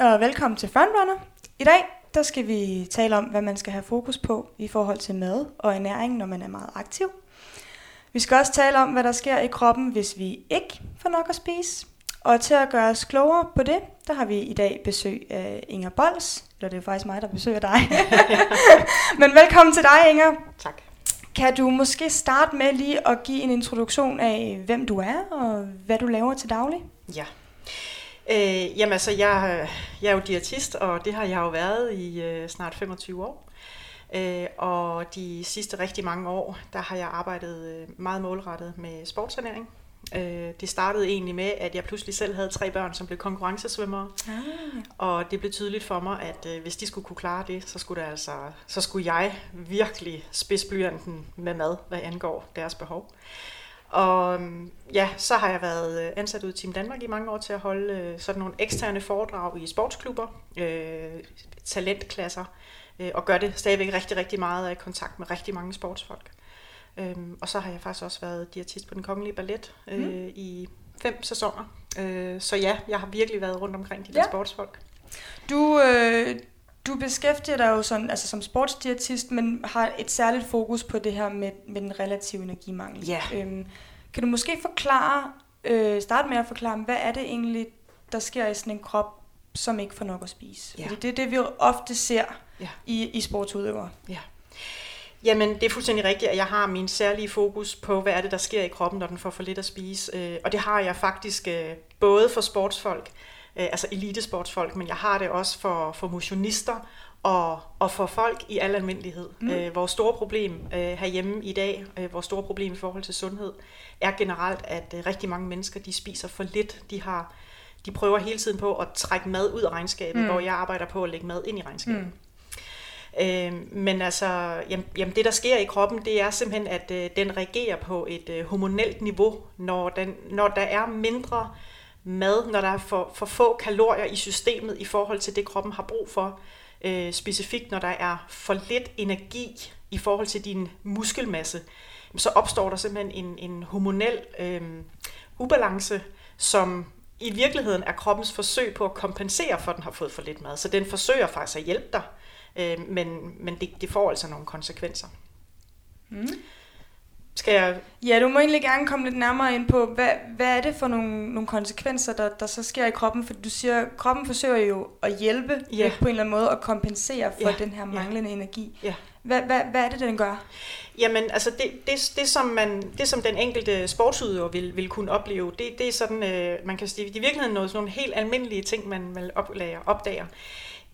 Og velkommen til Frontrunner. I dag der skal vi tale om, hvad man skal have fokus på i forhold til mad og ernæring, når man er meget aktiv. Vi skal også tale om, hvad der sker i kroppen, hvis vi ikke får nok at spise. Og til at gøre os klogere på det, der har vi i dag besøg af Inger Bols. Eller det er faktisk mig, der besøger dig. Men velkommen til dig, Inger. Tak. Kan du måske starte med lige at give en introduktion af, hvem du er og hvad du laver til daglig? Ja. Øh, jamen altså, jeg, jeg er jo diætist, og det har jeg jo været i øh, snart 25 år. Øh, og de sidste rigtig mange år, der har jeg arbejdet øh, meget målrettet med sportsernæring. Øh, det startede egentlig med, at jeg pludselig selv havde tre børn, som blev konkurrencesvømmere. Ah. Og det blev tydeligt for mig, at øh, hvis de skulle kunne klare det, så skulle, det altså, så skulle jeg virkelig spidse blyanten med mad, hvad angår deres behov. Og ja, så har jeg været øh, ansat ud i Team Danmark i mange år til at holde øh, sådan nogle eksterne foredrag i sportsklubber, øh, talentklasser, øh, og gør det stadigvæk rigtig, rigtig meget af kontakt med rigtig mange sportsfolk. Øhm, og så har jeg faktisk også været diætist på den kongelige ballet øh, mm. i fem sæsoner. Øh, så ja, jeg har virkelig været rundt omkring de der ja. sportsfolk. Du, øh, du beskæftiger dig jo sådan, altså som sportsdiætist, men har et særligt fokus på det her med, med den relative energimangel. Ja. Øhm, kan du måske forklare, øh, starte med at forklare, hvad er det egentlig, der sker i sådan en krop, som ikke får nok at spise? Ja. Fordi det er det, vi ofte ser ja. i, i sportsudøvere. Ja. Jamen, det er fuldstændig rigtigt, at jeg har min særlige fokus på, hvad er det, der sker i kroppen, når den får for lidt at spise. Øh, og det har jeg faktisk øh, både for sportsfolk, altså elitesportsfolk, men jeg har det også for, for motionister og, og for folk i al almindelighed. Mm. vores store problem herhjemme i dag, vores store problem i forhold til sundhed, er generelt, at rigtig mange mennesker, de spiser for lidt. De har de prøver hele tiden på at trække mad ud af regnskabet, mm. hvor jeg arbejder på at lægge mad ind i regnskabet. Mm. Øh, men altså, jamen, jamen det der sker i kroppen, det er simpelthen, at øh, den reagerer på et øh, hormonelt niveau, når, den, når der er mindre mad, når der er for, for få kalorier i systemet i forhold til det, kroppen har brug for. Øh, specifikt når der er for lidt energi i forhold til din muskelmasse, så opstår der simpelthen en, en hormonel øh, ubalance, som i virkeligheden er kroppens forsøg på at kompensere for, at den har fået for lidt mad. Så den forsøger faktisk at hjælpe dig Øh, men men det, det får altså nogle konsekvenser. Mm. Skal jeg... Ja, du må egentlig gerne komme lidt nærmere ind på, hvad, hvad er det for nogle, nogle konsekvenser, der, der så sker i kroppen? For du siger, at kroppen forsøger jo at hjælpe ja. på en eller anden måde at kompensere for ja. den her manglende ja. energi. Ja. Hvad, hvad, hvad er det, den gør? Jamen, altså det, det, det, som, man, det som den enkelte sportsudøver vil, vil kunne opleve, det, det er sådan, øh, man kan sige, i virkeligheden noget, sådan nogle helt almindelige ting, man vil opdager. opdager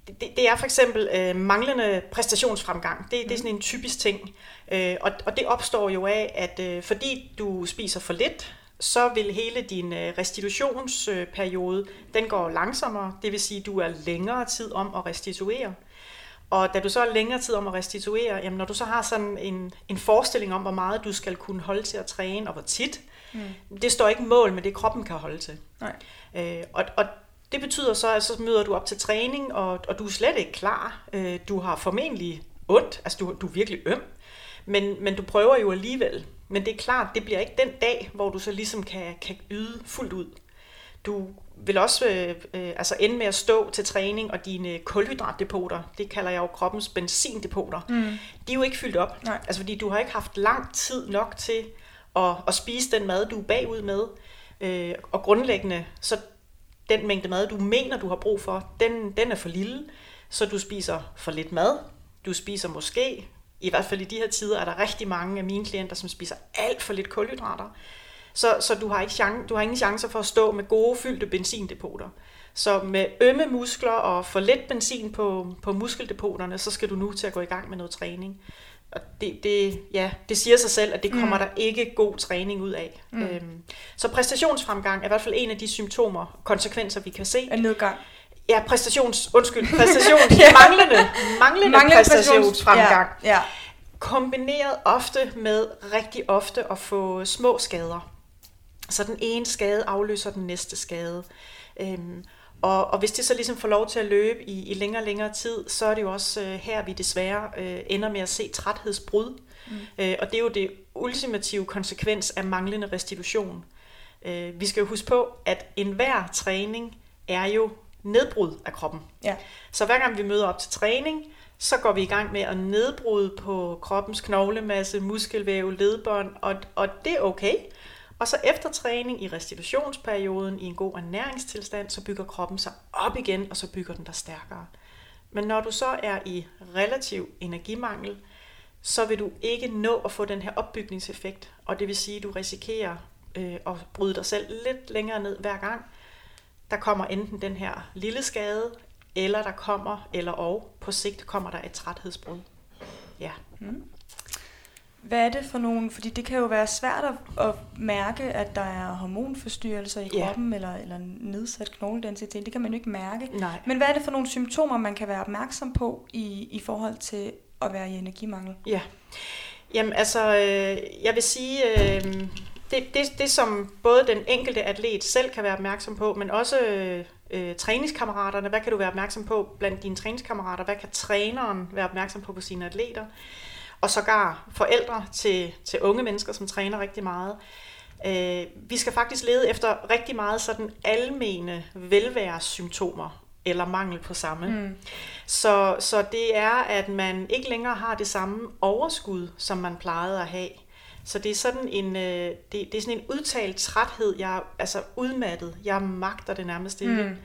det, det er for eksempel øh, manglende præstationsfremgang. Det, det er sådan en typisk ting. Øh, og, og det opstår jo af, at øh, fordi du spiser for lidt, så vil hele din øh, restitutionsperiode, den går langsommere. Det vil sige, at du er længere tid om at restituere. Og da du så er længere tid om at restituere, jamen når du så har sådan en, en forestilling om, hvor meget du skal kunne holde til at træne, og hvor tit, mm. det står ikke mål med det, kroppen kan holde til. Nej. Øh, og, og det betyder så, at så møder du op til træning, og, og du er slet ikke klar. Øh, du har formentlig ondt, altså du, du er virkelig øm, men, men du prøver jo alligevel. Men det er klart, det bliver ikke den dag, hvor du så ligesom kan, kan yde fuldt ud. Du vil også øh, øh, altså ende med at stå til træning, og dine kulhydratdepoter, det kalder jeg jo kroppens benzindepoter, mm. de er jo ikke fyldt op. Nej. Altså fordi du har ikke haft lang tid nok til at, at spise den mad, du er bagud med. Øh, og grundlæggende, så den mængde mad, du mener, du har brug for, den, den er for lille, så du spiser for lidt mad. Du spiser måske, i hvert fald i de her tider, er der rigtig mange af mine klienter, som spiser alt for lidt kulhydrater. Så, så du, har ikke chance, du har ingen chance for at stå med gode, fyldte benzindepoter. Så med ømme muskler og for lidt benzin på, på muskeldepoterne, så skal du nu til at gå i gang med noget træning. Og det, det, ja, det siger sig selv, at det kommer mm. der ikke god træning ud af. Mm. Øhm, så præstationsfremgang er i hvert fald en af de symptomer, konsekvenser, vi kan se. En nedgang. Ja, præstations, undskyld, præstations, ja. manglende, manglende, manglende præstationsfremgang. Ja, ja. Kombineret ofte med rigtig ofte at få små skader. Så den ene skade afløser den næste skade. Øhm, og, og hvis det så ligesom får lov til at løbe i, i længere og længere tid, så er det jo også øh, her, vi desværre øh, ender med at se træthedsbrud. Mm. Øh, og det er jo det ultimative konsekvens af manglende restitution. Øh, vi skal jo huske på, at enhver træning er jo nedbrud af kroppen. Ja. Så hver gang vi møder op til træning, så går vi i gang med at nedbryde på kroppens knoglemasse, muskelvæv, ledbånd, og, og det er okay. Og så efter træning i restitutionsperioden, i en god ernæringstilstand, så bygger kroppen sig op igen, og så bygger den der stærkere. Men når du så er i relativ energimangel, så vil du ikke nå at få den her opbygningseffekt, og det vil sige, at du risikerer øh, at bryde dig selv lidt længere ned hver gang. Der kommer enten den her lille skade, eller der kommer, eller og på sigt kommer der et træthedsbrud. Ja. Mm. Hvad er det for nogle, fordi det kan jo være svært at, at mærke, at der er hormonforstyrrelser i kroppen, ja. eller, eller nedsat knogledensitet, det kan man jo ikke mærke. Nej. Men hvad er det for nogle symptomer, man kan være opmærksom på i, i forhold til at være i energimangel? Ja, jamen altså, øh, jeg vil sige, øh, det, det, det som både den enkelte atlet selv kan være opmærksom på, men også øh, træningskammeraterne, hvad kan du være opmærksom på blandt dine træningskammerater, hvad kan træneren være opmærksom på på sine atleter, og sågar forældre til, til unge mennesker, som træner rigtig meget. Øh, vi skal faktisk lede efter rigtig meget sådan almene velværesymptomer eller mangel på samme. Mm. Så, så det er, at man ikke længere har det samme overskud, som man plejede at have. Så det er sådan en, øh, det, det er sådan en udtalt træthed, jeg er altså udmattet, jeg magter det nærmest ikke. Mm.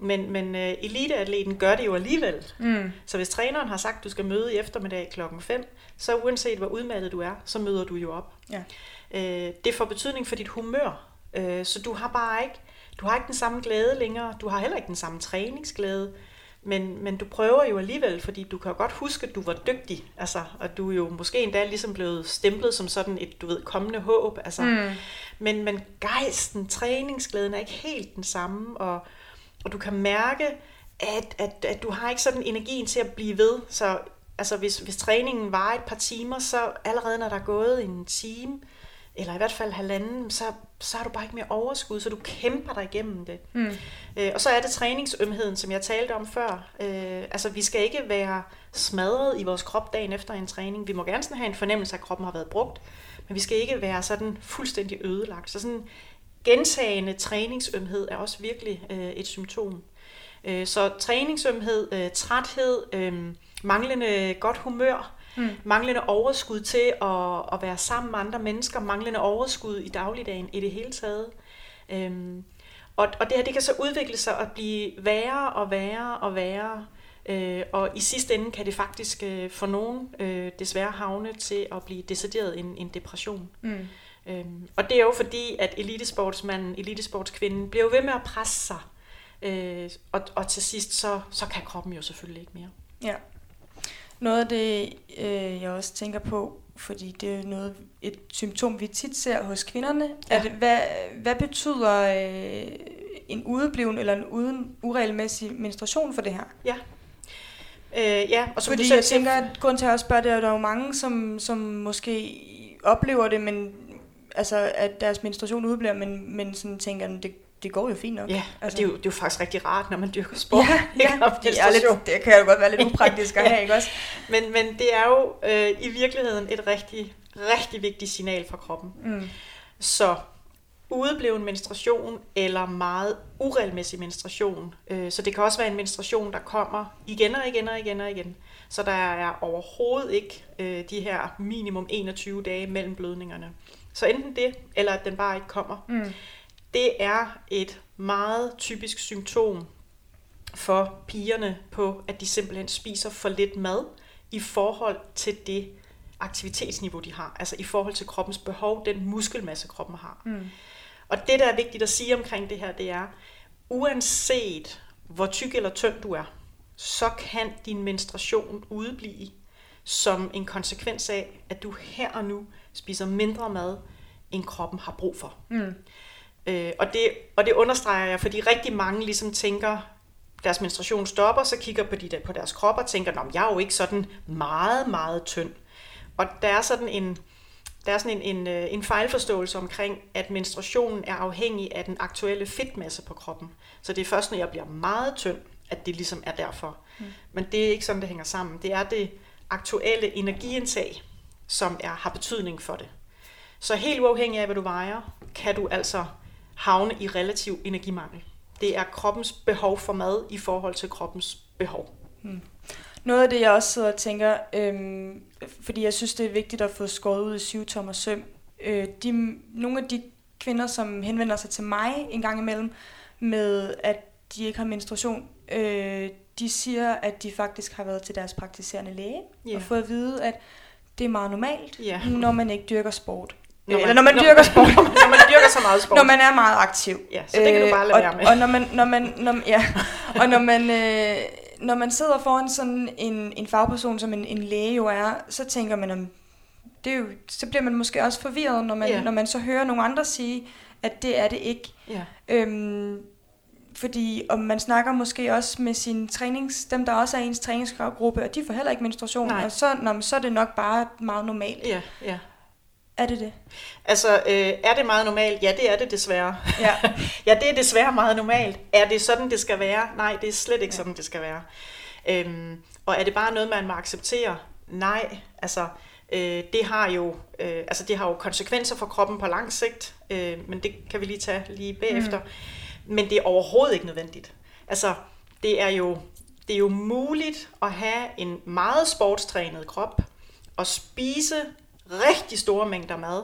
Men, men uh, eliteatleten gør det jo alligevel. Mm. Så hvis træneren har sagt, at du skal møde i eftermiddag klokken 5, så uanset hvor udmattet du er, så møder du jo op. Ja. Uh, det får betydning for dit humør. Uh, så du har bare ikke, du har ikke den samme glæde længere. Du har heller ikke den samme træningsglæde. Men, men du prøver jo alligevel, fordi du kan godt huske, at du var dygtig, altså, og du er jo måske endda ligesom blevet stemplet som sådan et, du ved, kommende håb, altså. Mm. Men, men gejsten, træningsglæden er ikke helt den samme, og, og du kan mærke, at, at, at du har ikke sådan energien til at blive ved, så altså, hvis, hvis træningen var et par timer, så allerede når der er gået en time, eller i hvert fald halvanden, så, så har du bare ikke mere overskud, så du kæmper dig igennem det. Mm. Øh, og så er det træningsømheden, som jeg talte om før. Øh, altså, vi skal ikke være smadret i vores krop dagen efter en træning. Vi må gerne sådan have en fornemmelse af, at kroppen har været brugt, men vi skal ikke være sådan fuldstændig ødelagt. Så sådan gentagende træningsømhed er også virkelig øh, et symptom. Øh, så træningsømhed, øh, træthed, øh, manglende godt humør, Mm. Manglende overskud til at, at være sammen med andre mennesker, manglende overskud i dagligdagen i det hele taget. Øhm, og, og det her det kan så udvikle sig og blive værre og værre og værre. Øh, og i sidste ende kan det faktisk øh, for nogen øh, desværre havne til at blive decideret en, en depression. Mm. Øhm, og det er jo fordi, at elitesportsmanden, elitesportskvinden, bliver jo ved med at presse sig. Øh, og, og til sidst, så, så kan kroppen jo selvfølgelig ikke mere. Ja. Noget af det, øh, jeg også tænker på, fordi det er noget, et symptom, vi tit ser hos kvinderne, ja. at hvad, hvad betyder øh, en udebliven eller en uden uregelmæssig menstruation for det her? Ja. Øh, ja, og som Fordi du selv jeg tænker, at grund til at spørge det er, at der er jo mange, som, som måske oplever det, men altså, at deres menstruation udebliver, men, men sådan tænker, det, det går jo fint nok. Ja, altså. det, er jo, det er jo faktisk rigtig rart, når man dyrker sport. Ja, ja det, er lidt, det kan jo godt være lidt upraktisk at have, ikke også? Men, men det er jo øh, i virkeligheden et rigtig, rigtig vigtigt signal fra kroppen. Mm. Så udebleven menstruation eller meget uregelmæssig menstruation. Øh, så det kan også være en menstruation, der kommer igen og igen og igen og igen. Så der er overhovedet ikke øh, de her minimum 21 dage mellem blødningerne. Så enten det, eller at den bare ikke kommer. Mm det er et meget typisk symptom for pigerne på, at de simpelthen spiser for lidt mad i forhold til det aktivitetsniveau, de har. Altså i forhold til kroppens behov, den muskelmasse, kroppen har. Mm. Og det, der er vigtigt at sige omkring det her, det er, uanset hvor tyk eller tynd du er, så kan din menstruation udeblive som en konsekvens af, at du her og nu spiser mindre mad, end kroppen har brug for. Mm. Øh, og, det, og det understreger jeg, fordi rigtig mange ligesom tænker, deres menstruation stopper, så kigger på, de der, på deres krop og tænker, at jeg er jo ikke sådan meget, meget tynd. Og der er sådan en, der er sådan en, en, øh, en fejlforståelse omkring, at menstruationen er afhængig af den aktuelle fedtmasse på kroppen. Så det er først, når jeg bliver meget tynd, at det ligesom er derfor. Mm. Men det er ikke sådan, det hænger sammen. Det er det aktuelle energiindtag, som er, har betydning for det. Så helt uafhængig af, hvad du vejer, kan du altså havne i relativ energimangel. Det er kroppens behov for mad i forhold til kroppens behov. Hmm. Noget af det, jeg også sidder og tænker, øhm, fordi jeg synes, det er vigtigt at få skåret ud i syv tommer søm. Øh, de, nogle af de kvinder, som henvender sig til mig en gang imellem, med at de ikke har menstruation, øh, de siger, at de faktisk har været til deres praktiserende læge yeah. og fået at vide, at det er meget normalt, yeah. når man ikke dyrker sport. Når man, Eller når man når, dyrker sport. når man dyrker så meget sport. Når man er meget aktiv. Ja, så det kan du bare lade øh, være med. Og når man, når man, når, ja, og når man, øh, når man sidder foran sådan en, en fagperson, som en, en læge jo er, så tænker man, om det er jo, så bliver man måske også forvirret, når man, yeah. når man så hører nogle andre sige, at det er det ikke. Yeah. Øhm, fordi om man snakker måske også med sin trænings, dem der også er ens træningsgruppe, og de får heller ikke menstruation, Nej. og så, når, så er det nok bare meget normalt. Ja, ja. Er det det? Altså, øh, er det meget normalt? Ja, det er det desværre. Ja. ja, det er desværre meget normalt. Er det sådan, det skal være? Nej, det er slet ikke ja. sådan, det skal være. Øhm, og er det bare noget, man må acceptere? Nej, altså, øh, det har jo øh, altså det har jo konsekvenser for kroppen på lang sigt, øh, men det kan vi lige tage lige bagefter. Mm. Men det er overhovedet ikke nødvendigt. Altså, det er jo det er jo muligt at have en meget sportstrænet krop og spise rigtig store mængder mad,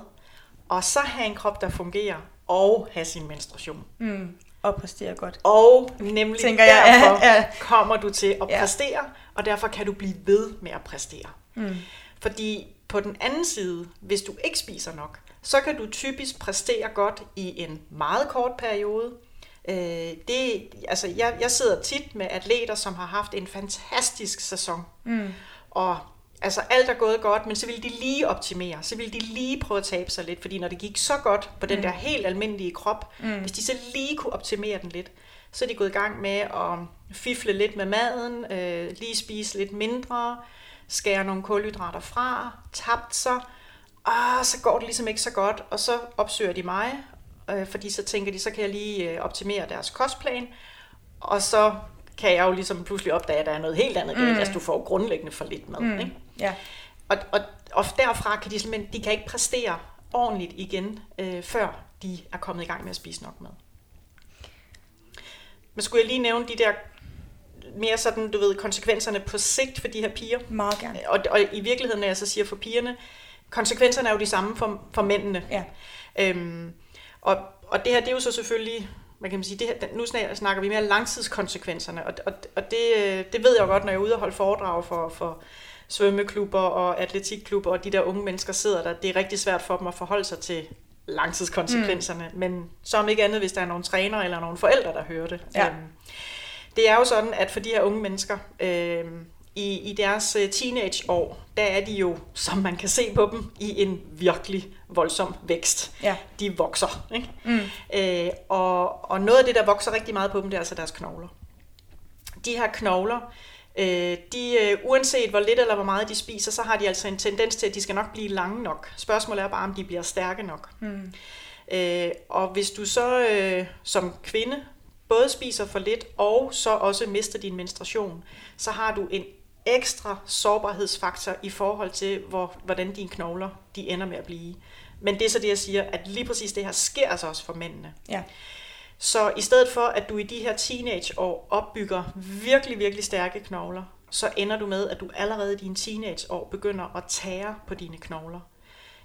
og så have en krop, der fungerer, og have sin menstruation. Mm. Og præstere godt. Og nemlig Tænker jeg, derfor ja, ja. kommer du til at præstere, ja. og derfor kan du blive ved med at præstere. Mm. Fordi på den anden side, hvis du ikke spiser nok, så kan du typisk præstere godt i en meget kort periode. Øh, det, altså jeg, jeg sidder tit med atleter, som har haft en fantastisk sæson. Mm. Og altså alt er gået godt, men så ville de lige optimere, så ville de lige prøve at tabe sig lidt, fordi når det gik så godt på den mm. der helt almindelige krop, mm. hvis de så lige kunne optimere den lidt, så er de gået i gang med at fifle lidt med maden, øh, lige spise lidt mindre, skære nogle kulhydrater fra, tabt sig, og så går det ligesom ikke så godt, og så opsøger de mig, øh, fordi så tænker de, så kan jeg lige øh, optimere deres kostplan, og så kan jeg jo ligesom pludselig opdage, at der er noget helt andet galt, mm. altså du får grundlæggende for lidt mad. Mm. Ikke? Ja. Og, og, og derfra kan de simpelthen, de kan ikke præstere ordentligt igen, øh, før de er kommet i gang med at spise nok mad. Men skulle jeg lige nævne de der mere sådan, du ved, konsekvenserne på sigt for de her piger? Meget gerne. Og, og i virkeligheden, når jeg så siger for pigerne, konsekvenserne er jo de samme for, for mændene. Ja. Øhm, og, og det her, det er jo så selvfølgelig hvad kan man sige, det her, nu snakker vi mere langtidskonsekvenserne, og, og, og det, det ved jeg jo godt, når jeg er ude og holde foredrag for, for svømmeklubber og atletikklubber, og de der unge mennesker sidder der. Det er rigtig svært for dem at forholde sig til langtidskonsekvenserne, mm. men som ikke andet, hvis der er nogle træner eller nogle forældre, der hører det. Ja. Øhm, det er jo sådan, at for de her unge mennesker, øh, i, i deres øh, teenageår, der er de jo, som man kan se på dem, i en virkelig voldsom vækst. Ja. De vokser. Ikke? Mm. Øh, og, og noget af det, der vokser rigtig meget på dem, det er altså deres knogler. De her knogler, øh, de, øh, uanset hvor lidt eller hvor meget de spiser, så har de altså en tendens til, at de skal nok blive lange nok. Spørgsmålet er bare, om de bliver stærke nok. Mm. Øh, og hvis du så øh, som kvinde både spiser for lidt, og så også mister din menstruation, så har du en ekstra sårbarhedsfaktor i forhold til, hvor, hvordan dine knogler de ender med at blive. Men det er så det, jeg siger, at lige præcis det her sker altså også for mændene. Ja. Så i stedet for, at du i de her teenageår opbygger virkelig, virkelig stærke knogler, så ender du med, at du allerede i dine teenageår begynder at tære på dine knogler.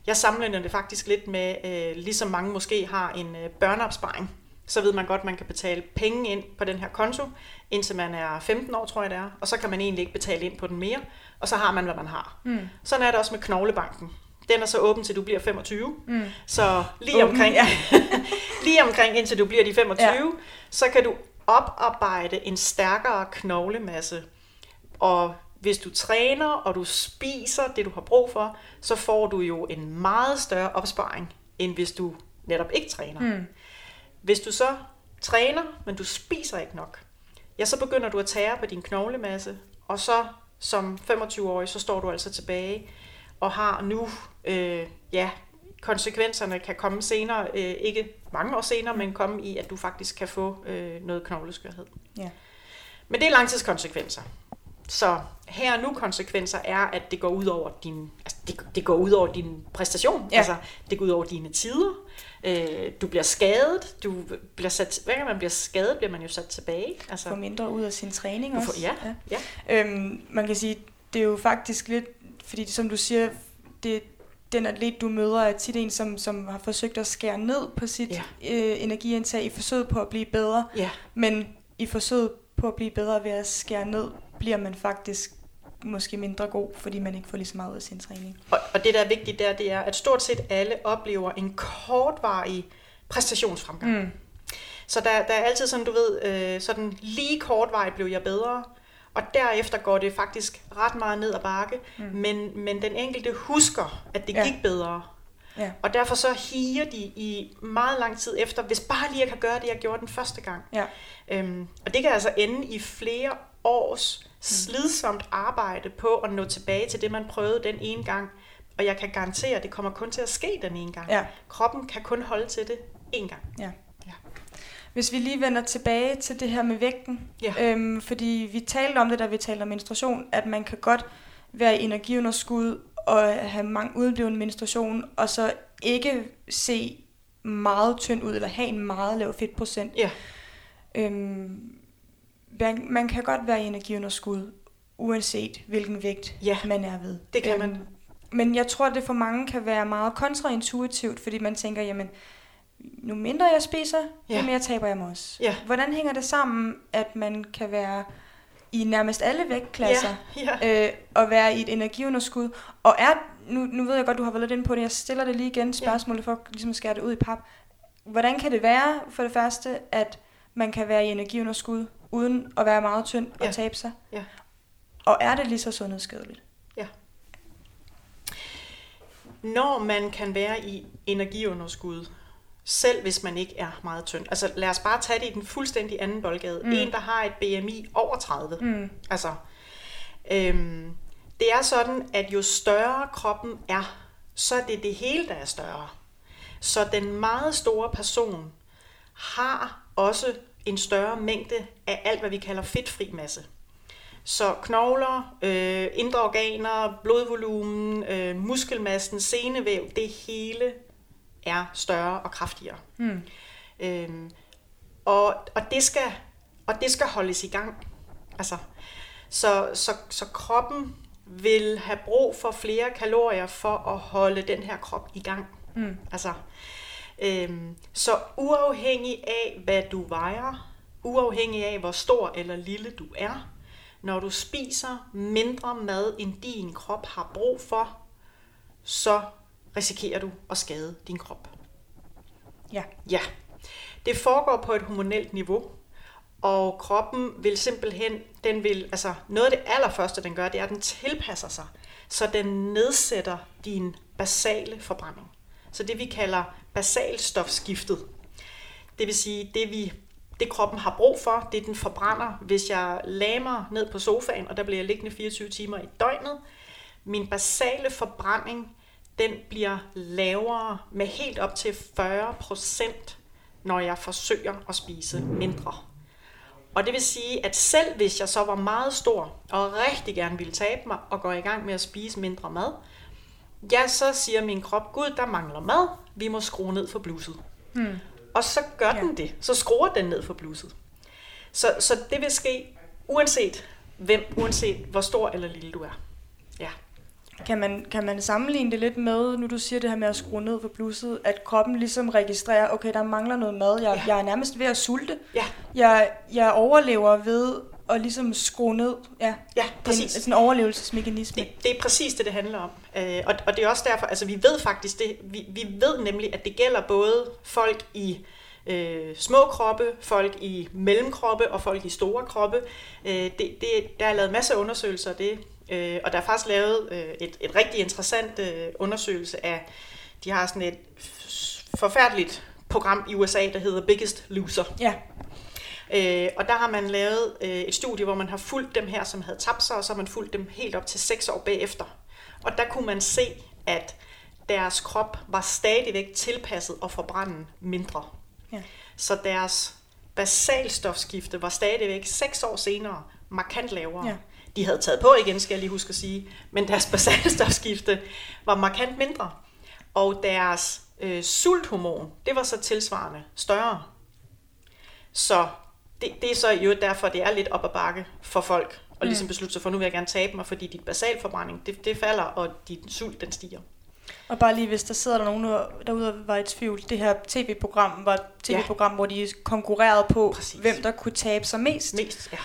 Jeg sammenligner det faktisk lidt med, øh, ligesom mange måske har en øh, børneopsparing så ved man godt, at man kan betale penge ind på den her konto, indtil man er 15 år, tror jeg det er, og så kan man egentlig ikke betale ind på den mere, og så har man, hvad man har. Mm. Sådan er det også med Knoglebanken. Den er så åben til du bliver 25, mm. så lige omkring, ja. lige omkring indtil du bliver de 25, ja. så kan du oparbejde en stærkere knoglemasse, og hvis du træner, og du spiser det, du har brug for, så får du jo en meget større opsparing, end hvis du netop ikke træner. Mm. Hvis du så træner, men du spiser ikke nok, ja, så begynder du at tære på din knoglemasse, og så som 25-årig, så står du altså tilbage og har nu, øh, ja, konsekvenserne kan komme senere, øh, ikke mange år senere, men komme i, at du faktisk kan få øh, noget knogleskørhed. Ja. Men det er langtidskonsekvenser. Så her og nu konsekvenser er, at det går ud over din, altså det, det går ud over din præstation. Ja. Altså, det går ud over dine tider. Øh, du bliver skadet. Du bliver sat, hver gang man bliver skadet, bliver man jo sat tilbage. Altså, Få mindre ud af sin træning også. får, ja, ja. ja. Øhm, man kan sige, det er jo faktisk lidt, fordi som du siger, det, den atlet, du møder, er tit en, som, som har forsøgt at skære ned på sit Ja. øh, energiindtag i forsøget på at blive bedre. ja. Men i forsøget på at blive bedre ved at skære ned, bliver man faktisk måske mindre god, fordi man ikke får lige så meget ud af sin træning. Og, og det, der er vigtigt der, det er, at stort set alle oplever en kortvarig præstationsfremgang. Mm. Så der, der er altid sådan, du ved, øh, sådan lige kortvarigt blev jeg bedre, og derefter går det faktisk ret meget ned ad bakke, mm. men, men den enkelte husker, at det Ja. gik bedre. Ja. Og derfor så higer de i meget lang tid efter, hvis bare lige jeg kan gøre det, jeg gjorde den første gang. Ja. Øhm, og det kan altså ende i flere års slidsomt arbejde på at nå tilbage til det, man prøvede den ene gang. Og jeg kan garantere, at det kommer kun til at ske den ene gang. Ja. Kroppen kan kun holde til det én gang. Ja. Ja. Hvis vi lige vender tilbage til det her med vægten, Ja. øhm, fordi vi talte om det, da vi talte om menstruation, at man kan godt være i energiunderskud og have mange udeblivende menstruation, og så ikke se meget tynd ud, eller have en meget lav fedtprocent. Ja. Øhm, man, man kan godt være i energiunderskud, uanset hvilken vægt Ja, man er ved. det kan man. Men jeg tror, at det for mange kan være meget kontraintuitivt, fordi man tænker, jamen, nu mindre jeg spiser, Ja. jo mere taber jeg mig også. Ja. Hvordan hænger det sammen, at man kan være i nærmest alle vægtklasser, Ja, ja. øh, og være i et energiunderskud, og er, nu, nu ved jeg godt, du har været lidt inde på det, jeg stiller det lige igen, spørgsmålet for ligesom at skære det ud i pap. Hvordan kan det være, for det første, at man kan være i energiunderskud, uden at være meget tynd og Ja. tabe sig? Ja. Og er det lige så sundhedsskadeligt? Når man kan være i energiunderskud, selv hvis man ikke er meget tynd. Altså lad os bare tage det i den fuldstændig anden boldgade. Mm. En, der har et BMI over 30. Mm. Altså, øhm, det er sådan, at jo større kroppen er, så er det det hele, der er større. Så den meget store person har også en større mængde af alt, hvad vi kalder fedtfri masse. Så knogler, øh, indre organer, blodvolumen, øh, muskelmassen, senevæv, det hele er større og kraftigere. Mm. Øhm, og, og, det skal, og det skal holdes i gang. Altså, så, så, så kroppen vil have brug for flere kalorier for at holde den her krop i gang. Mm. Altså, øhm, så uafhængig af, hvad du vejer, uafhængig af, hvor stor eller lille du er, når du spiser mindre mad, end din krop har brug for, så risikerer du at skade din krop. Ja. Ja, det foregår på et hormonelt niveau, og kroppen vil simpelthen, den vil, altså noget af det allerførste, den gør, det er, at den tilpasser sig, så den nedsætter din basale forbrænding. Så det vi kalder basalstofskiftet, det vil sige, det vi det kroppen har brug for, det den forbrænder, hvis jeg lamer ned på sofaen, og der bliver jeg liggende 24 timer i døgnet. Min basale forbrænding, den bliver lavere med helt op til 40 procent, når jeg forsøger at spise mindre. Og det vil sige, at selv hvis jeg så var meget stor, og rigtig gerne ville tabe mig, og gå i gang med at spise mindre mad, ja, så siger min krop, gud, der mangler mad, vi må skrue ned for bluset. Mm. Og så gør Ja. den det. Så skruer den ned for bluset. Så, så det vil ske uanset hvem, uanset hvor stor eller lille du er. Ja. Kan man, kan man sammenligne det lidt med, nu du siger det her med at skrue ned for blusset, at kroppen ligesom registrerer, okay, der mangler noget mad, jeg, Ja. jeg er nærmest ved at sulte. Ja, Jeg, jeg overlever ved at ligesom skrue ned. Ja, ja, det er en, præcis. sådan en overlevelsesmekanisme. Det, det er præcis det, det handler om. Øh, og, og det er også derfor, altså vi ved faktisk det, vi, vi ved nemlig, at det gælder både folk i øh, små kroppe, folk i mellemkroppe og folk i store kroppe. Øh, det, det, der er lavet masser af undersøgelser af det, øh, og der er faktisk lavet øh, et, et rigtig interessant øh, undersøgelse af, de har sådan et forfærdeligt program i USA, der hedder Biggest Loser. Ja, Øh, og der har man lavet øh, et studie, hvor man har fulgt dem her, som havde tabt sig, og så har man fulgt dem helt op til 6 år bagefter. Og der kunne man se, at deres krop var stadigvæk tilpasset og forbrænde mindre. Ja. Så deres basalstofskifte var stadigvæk 6 år senere markant lavere. Ja. de havde taget på igen, skal jeg lige huske at sige, men deres basalstofskifte var markant mindre. Og deres øh, sulthormon, det var så tilsvarende større. Så det, det er så jo derfor, det er lidt op ad bakke for folk, og ligesom mm. beslutte sig for, nu vil jeg gerne tabe mig, fordi dit basalforbrænding, det, det falder, og din sult, den stiger. Og bare lige, hvis der sidder der nogen derude og var i tvivl, det her tv-program var et tv-program, ja. hvor de konkurrerede på, Præcis. hvem der kunne tabe sig mest. Mest, ja.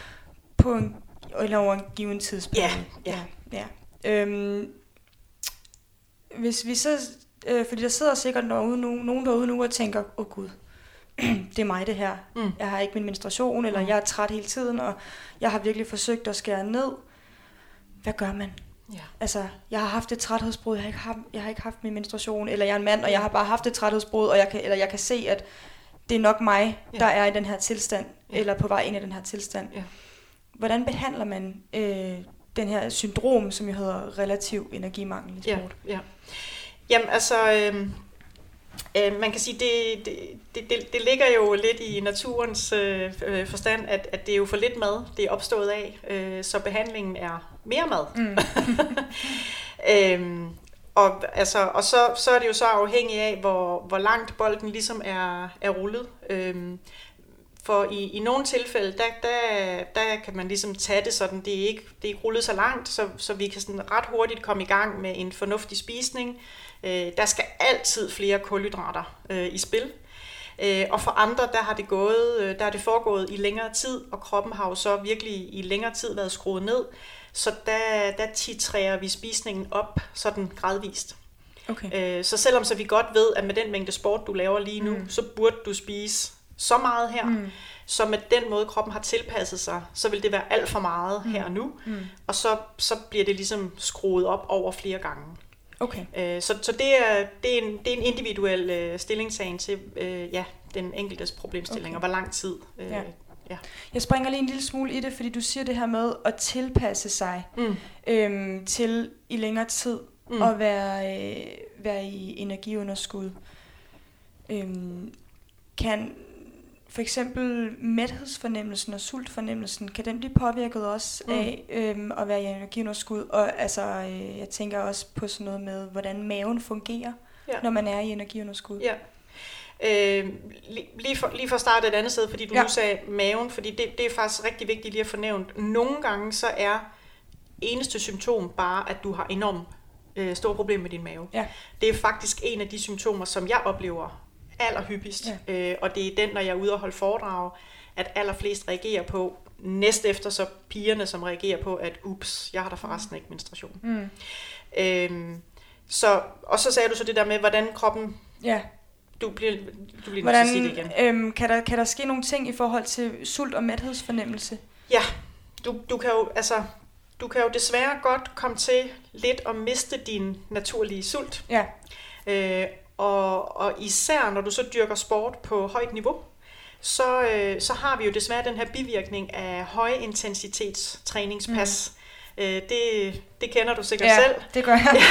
På en, eller over en given tidspunkt. Ja, ja. ja. Øhm, hvis vi så, øh, fordi der sidder sikkert derude nu, nogen derude nu og tænker, åh oh, gud, det er mig det her. Mm. Jeg har ikke min menstruation, eller mm. jeg er træt hele tiden, og jeg har virkelig forsøgt at skære ned. Hvad gør man? Ja. Altså, jeg har haft et træthedsbrud, jeg har, ikke haft, jeg har ikke haft min menstruation, eller jeg er en mand, og jeg har bare haft et træthedsbrud, og jeg kan, eller jeg kan se, at det er nok mig, ja. der er i den her tilstand, ja. eller på vej ind i den her tilstand. Ja. Hvordan behandler man øh, den her syndrom, som jo hedder relativ energimangel i sport? Ja, ja. Jamen altså, øh, øh, man kan sige, det, det, det, det ligger jo lidt i naturens øh, øh, forstand, at, at det er jo for lidt mad, det er opstået af, øh, så behandlingen er mere mad. Mm. øhm, og, altså, og så, så er det jo så afhængigt af, hvor, hvor langt bolden ligesom er, er rullet. Øhm, for i, i nogle tilfælde, der, der, der kan man ligesom tage det sådan, det er ikke, det er ikke rullet så langt, så, så vi kan sådan ret hurtigt komme i gang med en fornuftig spisning. Øh, der skal altid flere kulhydrater øh, i spil. Øh, og for andre, der har det gået, øh, der er det foregået i længere tid, og kroppen har jo så virkelig i længere tid været skruet ned. Så der, der titrerer vi spisningen op sådan gradvist. Okay. Øh, så selvom så vi godt ved, at med den mængde sport, du laver lige nu, mm. så burde du spise så meget her, mm. så med den måde, kroppen har tilpasset sig, så vil det være alt for meget mm. her og nu, mm. og så, så bliver det ligesom skruet op over flere gange. Okay. Øh, så så det, er, det, er en, det er en individuel øh, til øh, ja, den enkeltes problemstilling, okay. og hvor lang tid øh, ja. Ja. Jeg springer lige en lille smule i det, fordi du siger det her med at tilpasse sig mm. øhm, til i længere tid mm. at være, øh, være i energiunderskud. Øhm, kan for eksempel mæthedsfornemmelsen og sultfornemmelsen, kan den blive påvirket også mm. af øhm, at være i energiunderskud? Og altså, øh, jeg tænker også på sådan noget med, hvordan maven fungerer, ja. når man er i energiunderskud. Ja. Øh, lige, for, lige for at starte et andet sted, fordi du ja. nu sagde maven, fordi det, det er faktisk rigtig vigtigt lige at få nævnt. Nogle gange så er eneste symptom bare, at du har enormt øh, store problemer med din mave. Ja. Det er faktisk en af de symptomer, som jeg oplever allerhyppigst. Ja. Øh, og det er den, når jeg er ude og holde foredrag, at allerflest reagerer på. Næst efter så pigerne, som reagerer på, at ups, jeg har da forresten ikke menstruation. Mm. Øhm, så, og så sagde du så det der med, hvordan kroppen ja du bliver, du bliver Hvordan, nødt til at sige det igen. Øhm, kan, der, kan der ske nogle ting i forhold til sult og mæthedsfornemmelse? Ja, du, du kan jo altså du kan jo desværre godt komme til lidt at miste din naturlige sult. Ja. Øh, og, og især når du så dyrker sport på højt niveau, så, øh, så har vi jo desværre den her bivirkning af højintensitets træningspas. Mm. Øh, det, det kender du sikkert ja, selv. det gør jeg.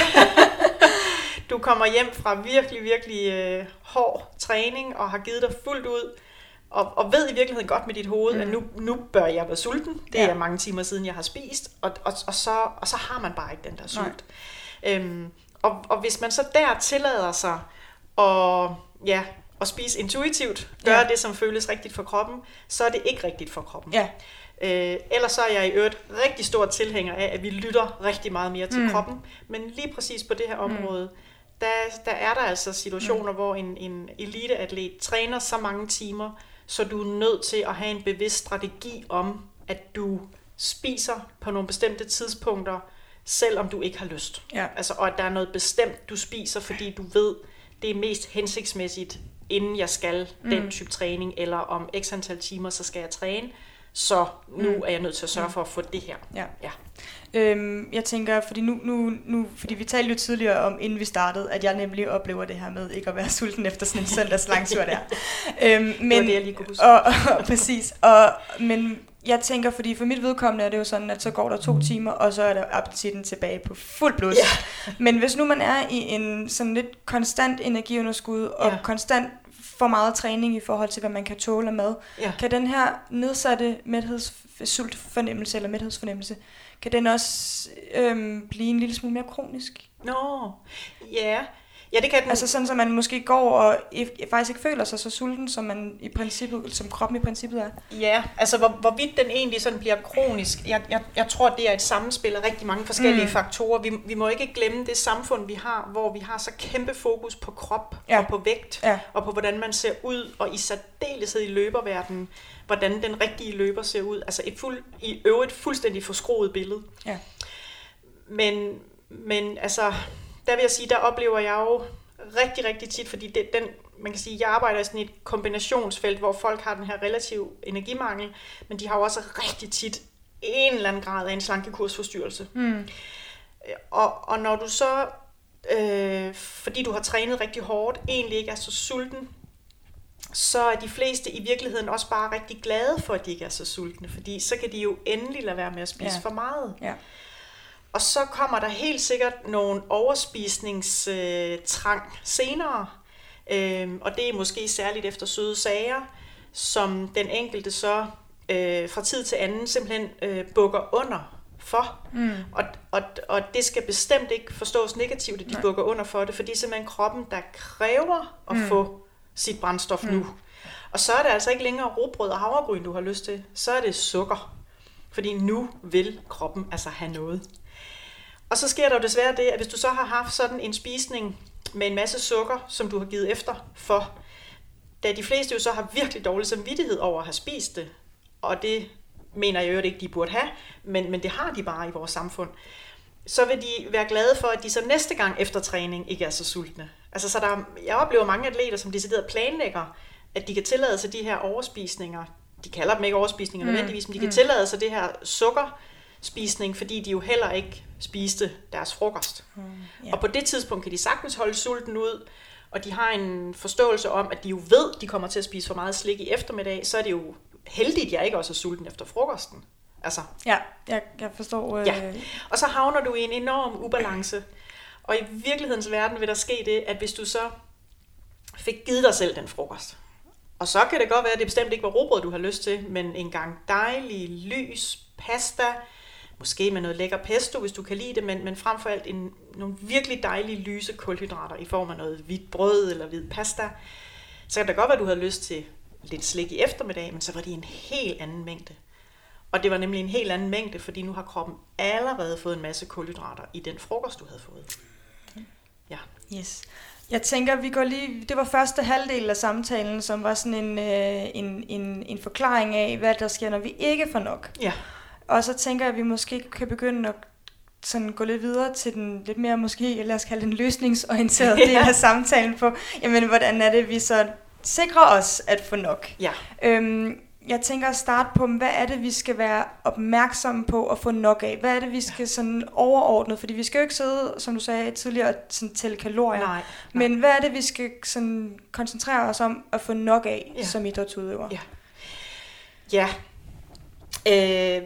du kommer hjem fra virkelig, virkelig øh, hård træning og har givet dig fuldt ud, og, og ved i virkeligheden godt med dit hoved, mm. at nu, nu bør jeg være sulten. Det ja. er mange timer siden, jeg har spist, og, og, og, så, og så har man bare ikke den der sult. Øhm, og, og hvis man så der tillader sig at, ja, at spise intuitivt, gøre ja. det, som føles rigtigt for kroppen, så er det ikke rigtigt for kroppen. Ja. Øh, ellers så er jeg i øvrigt rigtig stor tilhænger af, at vi lytter rigtig meget mere til mm. kroppen. Men lige præcis på det her mm. område, mm der, der er der altså situationer, mm. hvor en, en eliteatlet træner så mange timer, så du er nødt til at have en bevidst strategi om, at du spiser på nogle bestemte tidspunkter, selvom du ikke har lyst. Ja. Altså, og at der er noget bestemt, du spiser, fordi du ved, det er mest hensigtsmæssigt, inden jeg skal mm. den type træning, eller om x antal timer, så skal jeg træne. Så nu mm. er jeg nødt til at sørge mm. for at få det her. Ja. ja. Øhm, jeg tænker, fordi nu, nu, nu, fordi vi talte jo tidligere om, inden vi startede, at jeg nemlig oplever det her med ikke at være sulten efter sådan en søndags langtur der. øhm, men, det var det, jeg lige kunne huske. Og, og, præcis. Og, men jeg tænker, fordi for mit vedkommende er det jo sådan, at så går der to timer, og så er der appetitten tilbage på fuld blod. Ja. Men hvis nu man er i en sådan lidt konstant energiunderskud, og ja. konstant for meget træning i forhold til, hvad man kan tåle af mad, ja. kan den her nedsatte mæthedssultfornemmelse eller mæthedsfornemmelse, kan den også øhm, blive en lille smule mere kronisk? Nå, ja. Ja, det kan den. Altså sådan, så man måske går og faktisk ikke føler sig så sulten, som man i princippet, som kroppen i princippet er. Ja, altså hvor, hvorvidt den egentlig sådan bliver kronisk, jeg, jeg, jeg tror, det er et sammenspil af rigtig mange forskellige mm. faktorer. Vi, vi må ikke glemme det samfund, vi har, hvor vi har så kæmpe fokus på krop Ja. og på vægt, Ja. og på hvordan man ser ud, og i særdeleshed i løberverdenen, hvordan den rigtige løber ser ud. Altså et fuld, i øvrigt fuldstændig forskroet billede. Ja. Men, men altså, der vil jeg sige, der oplever jeg jo rigtig, rigtig tit, fordi det, den, man kan sige, jeg arbejder i sådan et kombinationsfelt, hvor folk har den her relativ energimangel, men de har jo også rigtig tit en eller anden grad af en slankekursforstyrrelse. Mm. Og, og når du så, øh, fordi du har trænet rigtig hårdt, egentlig ikke er så sulten, så er de fleste i virkeligheden også bare rigtig glade for, at de ikke er så sultne, fordi så kan de jo endelig lade være med at spise Ja. for meget. Ja. Og så kommer der helt sikkert nogle overspisningstrang senere, øhm, og det er måske særligt efter søde sager, som den enkelte så øh, fra tid til anden simpelthen øh, bukker under for. Mm. Og, og, og det skal bestemt ikke forstås negativt, at de Nej. bukker under for det, for det er simpelthen kroppen, der kræver at Mm. få sit brændstof nu. Og så er det altså ikke længere råbrød og havregryn, du har lyst til. Så er det sukker. Fordi nu vil kroppen altså have noget. Og så sker der jo desværre det, at hvis du så har haft sådan en spisning med en masse sukker, som du har givet efter for, da de fleste jo så har virkelig dårlig samvittighed over at have spist det, og det mener jeg jo ikke, de burde have, men, men det har de bare i vores samfund, så vil de være glade for, at de så næste gang efter træning ikke er så sultne. Altså, så der, jeg oplever mange atleter, som decideret planlægger, at de kan tillade sig de her overspisninger. De kalder dem ikke overspisninger Mm, nødvendigvis, men de kan mm. tillade sig det her sukkerspisning, fordi de jo heller ikke spiste deres frokost. Mm. Ja. Og på det tidspunkt kan de sagtens holde sulten ud, og de har en forståelse om, at de jo ved, de kommer til at spise for meget slik i eftermiddag, så er det jo heldigt, at jeg ikke også er sulten efter frokosten. Altså, Ja, jeg, jeg forstår. Øh, Ja. og så havner du i en enorm ubalance. Og i virkelighedens verden vil der ske det, at hvis du så fik givet dig selv den frokost, og så kan det godt være, at det bestemt ikke var robrød, du har lyst til, men en gang dejlig, lys pasta, måske med noget lækker pesto, hvis du kan lide det, men, men frem for alt en, nogle virkelig dejlige, lyse kulhydrater i form af noget hvidt brød eller hvid pasta. Så kan det godt være, at du havde lyst til lidt slik i eftermiddag, men så var det en helt anden mængde. Og det var nemlig en helt anden mængde, fordi nu har kroppen allerede fået en masse kulhydrater i den frokost, du havde fået. Ja. Yes. Jeg tænker, vi går lige... Det var første halvdel af samtalen, som var sådan en, øh, en, en, en forklaring af, hvad der sker, når vi ikke får nok. Ja. Og så tænker jeg, at vi måske kan begynde at sådan gå lidt videre til den lidt mere måske, lad os kalde den løsningsorienterede Ja. del af samtalen på, jamen hvordan er det, vi så sikrer os at få nok. Ja. Øhm, jeg tænker at starte på, hvad er det, vi skal være opmærksomme på at få nok af? Hvad er det, vi skal sådan overordnet? Fordi vi skal jo ikke sidde, som du sagde tidligere, og sådan tælle kalorier. Nej. nej. Men hvad er det, vi skal sådan koncentrere os om at få nok af Ja. som idrætsudøver? Ja. Ja. Øh,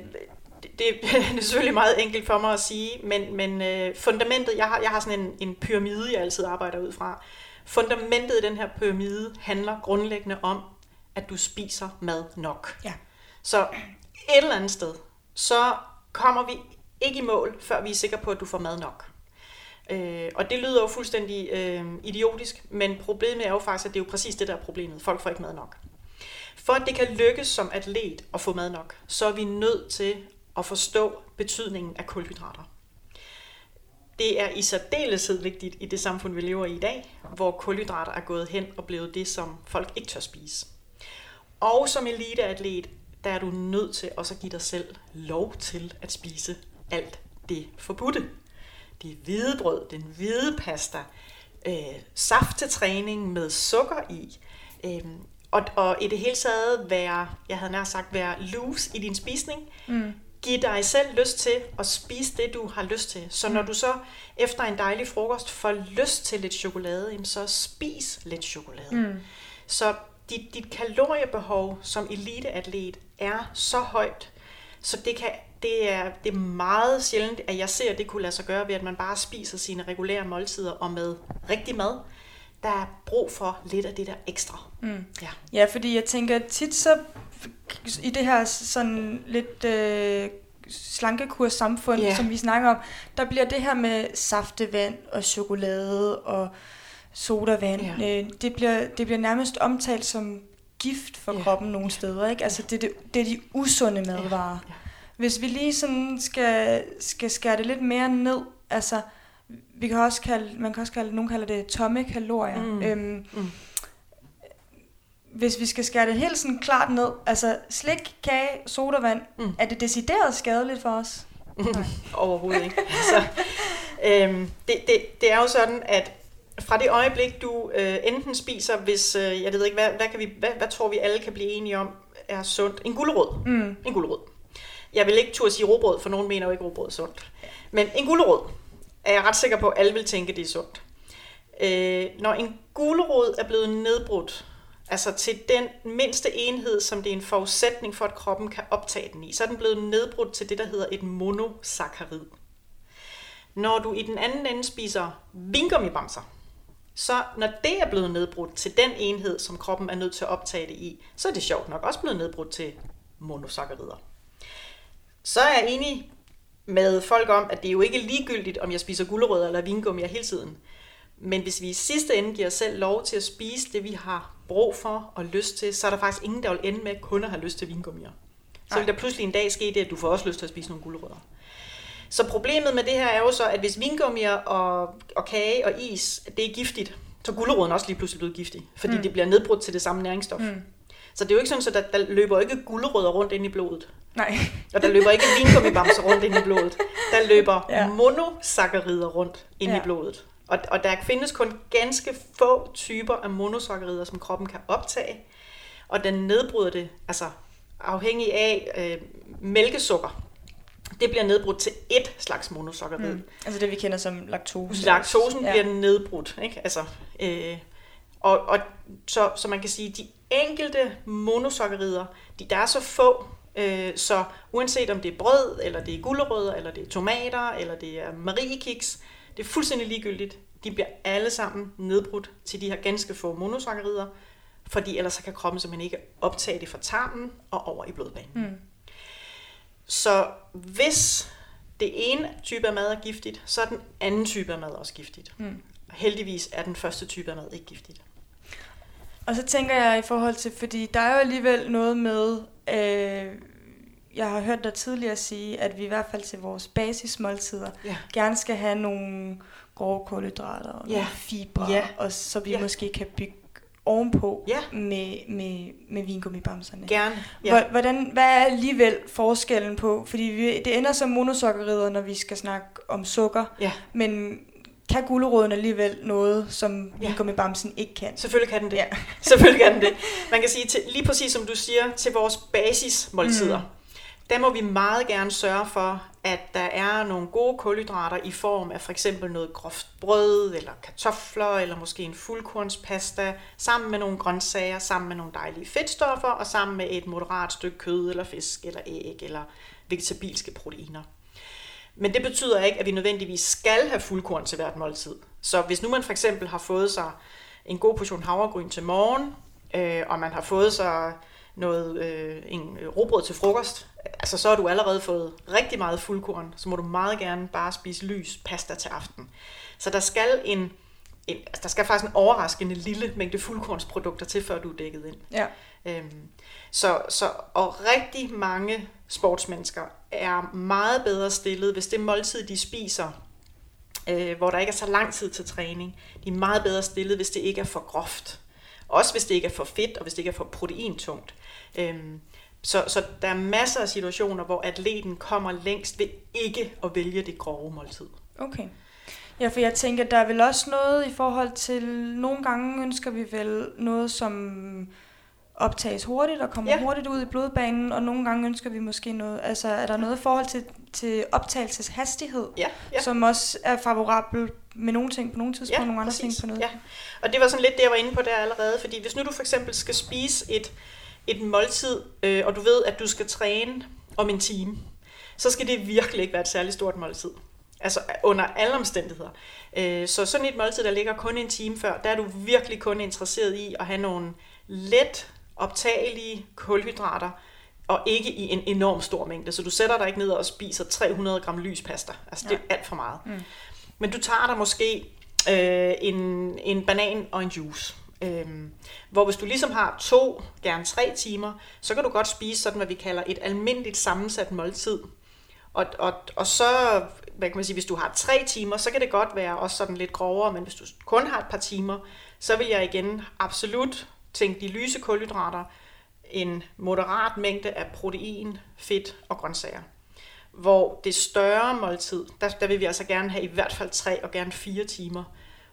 det, det er selvfølgelig meget enkelt for mig at sige, men, men øh, fundamentet, jeg har, jeg har sådan en, en pyramide, jeg altid arbejder ud fra. Fundamentet i den her pyramide handler grundlæggende om, at du spiser mad nok. Ja. Så et eller andet sted, så kommer vi ikke i mål, før vi er sikre på, at du får mad nok. Øh, og det lyder jo fuldstændig øh, idiotisk, men problemet er jo faktisk, at det er jo præcis det, der er problemet. Folk får ikke mad nok. For at det kan lykkes som atlet at få mad nok, så er vi nødt til at forstå betydningen af kulhydrater. Det er i særdeleshed vigtigt i det samfund, vi lever i i dag, hvor kulhydrater er gået hen og blevet det, som folk ikke tør spise. Og som eliteatlet, der er du nødt til også at give dig selv lov til at spise alt det forbudte. Det hvide brød, den hvide pasta, øh, saft til træning med sukker i, øh, og, og i det hele taget være, jeg havde nær sagt, være loose i din spisning. Mm. Giv dig selv lyst til at spise det, du har lyst til. Så når du så efter en dejlig frokost får lyst til lidt chokolade, så spis lidt chokolade. Mm. Så dit, dit kaloriebehov som eliteatlet er så højt, så det, kan, det, er, det er meget sjældent, at jeg ser, at det kunne lade sig gøre ved, at man bare spiser sine regulære måltider og med rigtig mad. Der er brug for lidt af det der ekstra. Mm. Ja. Ja, fordi jeg tænker tit så i det her sådan lidt øh, slankekurssamfund, Ja. yeah. som vi snakker om, der bliver det her med saftevand og chokolade og sodavand, Ja. øh, det, bliver, det bliver nærmest omtalt som gift for Ja. kroppen nogle steder. Ikke? Altså det, det, det er de usunde madvarer. ja. Hvis vi lige sådan skal, skal skære det lidt mere ned, altså vi kan også kalde, man kan også kalde, nogen kalder det tomme kalorier. Mm. Øhm, Mm. hvis vi skal skære det helt sådan klart ned, altså slik, kage, sodavand, Mm. mm. er det decideret skadeligt for os? Nej. Overhovedet ikke. Altså, øhm, det, det, det er jo sådan, at fra det øjeblik, du øh, enten spiser, hvis, øh, jeg ved ikke, hvad, hvad, kan vi, hvad, hvad tror vi alle kan blive enige om er sundt? En gulerod. Mm. En gulerod. Jeg vil ikke turde sige robrød, for nogen mener jo ikke, robrød er sundt. Men en gulerod er jeg ret sikker på, at alle vil tænke, det er sundt. Øh, når en gulerod er blevet nedbrudt, altså til den mindste enhed, som det er en forudsætning for, at kroppen kan optage den i, så er den blevet nedbrudt til det, der hedder et monosaccharid. Når du i den anden ende spiser vingummibamser, så når det er blevet nedbrudt til den enhed, som kroppen er nødt til at optage det i, så er det sjovt nok også blevet nedbrudt til monosaccarider. Så er jeg enig med folk om, at det er jo ikke ligegyldigt, om jeg spiser gulerødder eller vingummier hele tiden. Men hvis vi i sidste ende giver os selv lov til at spise det, vi har brug for og lyst til, så er der faktisk ingen, der vil ende med kun at have lyst til vingummier. Så vil der pludselig en dag ske det, at du får også lyst til at spise nogle gulerødder. Så problemet med det her er jo så, at hvis vingummier og, og kage og is, det er giftigt, så er guleroden også lige pludselig blevet giftig, fordi mm. det bliver nedbrudt til det samme næringsstof. Mm. Så det er jo ikke sådan, at der, der løber ikke gulerødder rundt ind i blodet. Nej. Og der løber ikke vingummibamser rundt ind i blodet. Der løber ja. Monosaccarider rundt ind ja. I blodet. Og, og der findes kun ganske få typer af monosaccarider, som kroppen kan optage. Og den nedbryder det, altså afhængig af øh, mælkesukker. Det bliver nedbrudt til ét slags monosaccharid. Mm. Altså det, vi kender som laktose. Laktosen ja. bliver nedbrudt. Ikke? Altså, øh, og, og så, så man kan sige, de enkelte monosaccarider, de, der er så få, øh, så uanset om det er brød, eller det er gulerødder, eller det er tomater, eller det er mariekiks, det er fuldstændig ligegyldigt. De bliver alle sammen nedbrudt til de her ganske få monosaccarider, fordi ellers så kan kroppen simpelthen ikke optage det fra tarmen og over i blodbanen. Mm. Så hvis det ene type af mad er giftigt, så er den anden type af mad også giftigt. Mm. Heldigvis er den første type af mad ikke giftigt. Og så tænker jeg i forhold til, fordi der er jo alligevel noget med, øh, jeg har hørt dig tidligere sige, at vi i hvert fald til vores basismåltider Ja. gerne skal have nogle grove kulhydrater og Ja. nogle fibre, Ja. og så vi Ja. måske kan bygge ovenpå Ja. med, med, med vingummibamserne. Gerne. Ja. Hvordan, hvad er alligevel forskellen på, fordi vi, det ender som monosaccarider, når vi skal snakke om sukker, ja, men kan guleroden alligevel noget, som Ja. vingummibamsen ikke kan? selvfølgelig kan den det. Ja. Selvfølgelig kan den det. Man kan sige, til, lige præcis som du siger, til vores basismåltider, mm. der må vi meget gerne sørge for, at der er nogle gode kulhydrater i form af for eksempel noget groft brød, eller kartofler, eller måske en fuldkornspasta, sammen med nogle grøntsager, sammen med nogle dejlige fedtstoffer, og sammen med et moderat stykke kød, eller fisk, eller æg, eller vegetabilske proteiner. Men det betyder ikke, at vi nødvendigvis skal have fuldkorn til hvert måltid. Så hvis nu man for eksempel har fået sig en god portion havregryn til morgen, øh, og man har fået sig noget, øh, en øh, robrød til frokost, altså så har du allerede fået rigtig meget fuldkorn, så må du meget gerne bare spise lys pasta til aften. Så der skal en, en altså der skal faktisk en overraskende lille mængde fuldkornsprodukter til, før du er dækket ind. Ja. Øhm, så, så, og rigtig mange sportsmennesker er meget bedre stillet, hvis det måltid, de spiser, øh, hvor der ikke er så lang tid til træning, de er meget bedre stillet, hvis det ikke er for groft. Også hvis det ikke er for fedt, og hvis det ikke er for proteintungt. Øhm, så, så der er masser af situationer, hvor atleten kommer længst ved ikke at vælge det grove måltid. Okay. Ja, for jeg tænker, der er vel også noget i forhold til, nogle gange ønsker vi vel noget, som optages hurtigt og kommer Ja. ja. hurtigt ud i blodbanen, og nogle gange ønsker vi måske noget, altså er der noget i forhold til, til optagelseshastighed, Ja, ja. som også er favorabel med nogle ting på nogle tidspunkter, nogle andre ting på noget? Ja. Og det var sådan lidt det, jeg var inde på der allerede, fordi hvis nu du for eksempel skal spise et, et måltid, øh, og du ved, at du skal træne om en time, så skal det virkelig ikke være et særligt stort måltid. Altså under alle omstændigheder. Øh, så sådan et måltid, der ligger kun en time før, der er du virkelig kun interesseret i at have nogle let optagelige kulhydrater, og ikke i en enorm stor mængde. Så du sætter dig ikke ned og spiser 300 gram lyspasta. Altså det er alt for meget. Mm. Men du tager dig måske øh, en, en banan og en juice. Øhm, hvor hvis du ligesom har to, gerne tre timer, så kan du godt spise sådan, hvad vi kalder et almindeligt sammensat måltid. Og, og, og så, hvad kan man sige, hvis du har tre timer, så kan det godt være også sådan lidt grovere, men hvis du kun har et par timer, så vil jeg igen absolut tænke de lyse kulhydrater, en moderat mængde af protein, fedt og grøntsager. Hvor det større måltid, der, der vil vi altså gerne have i hvert fald tre og gerne fire timer.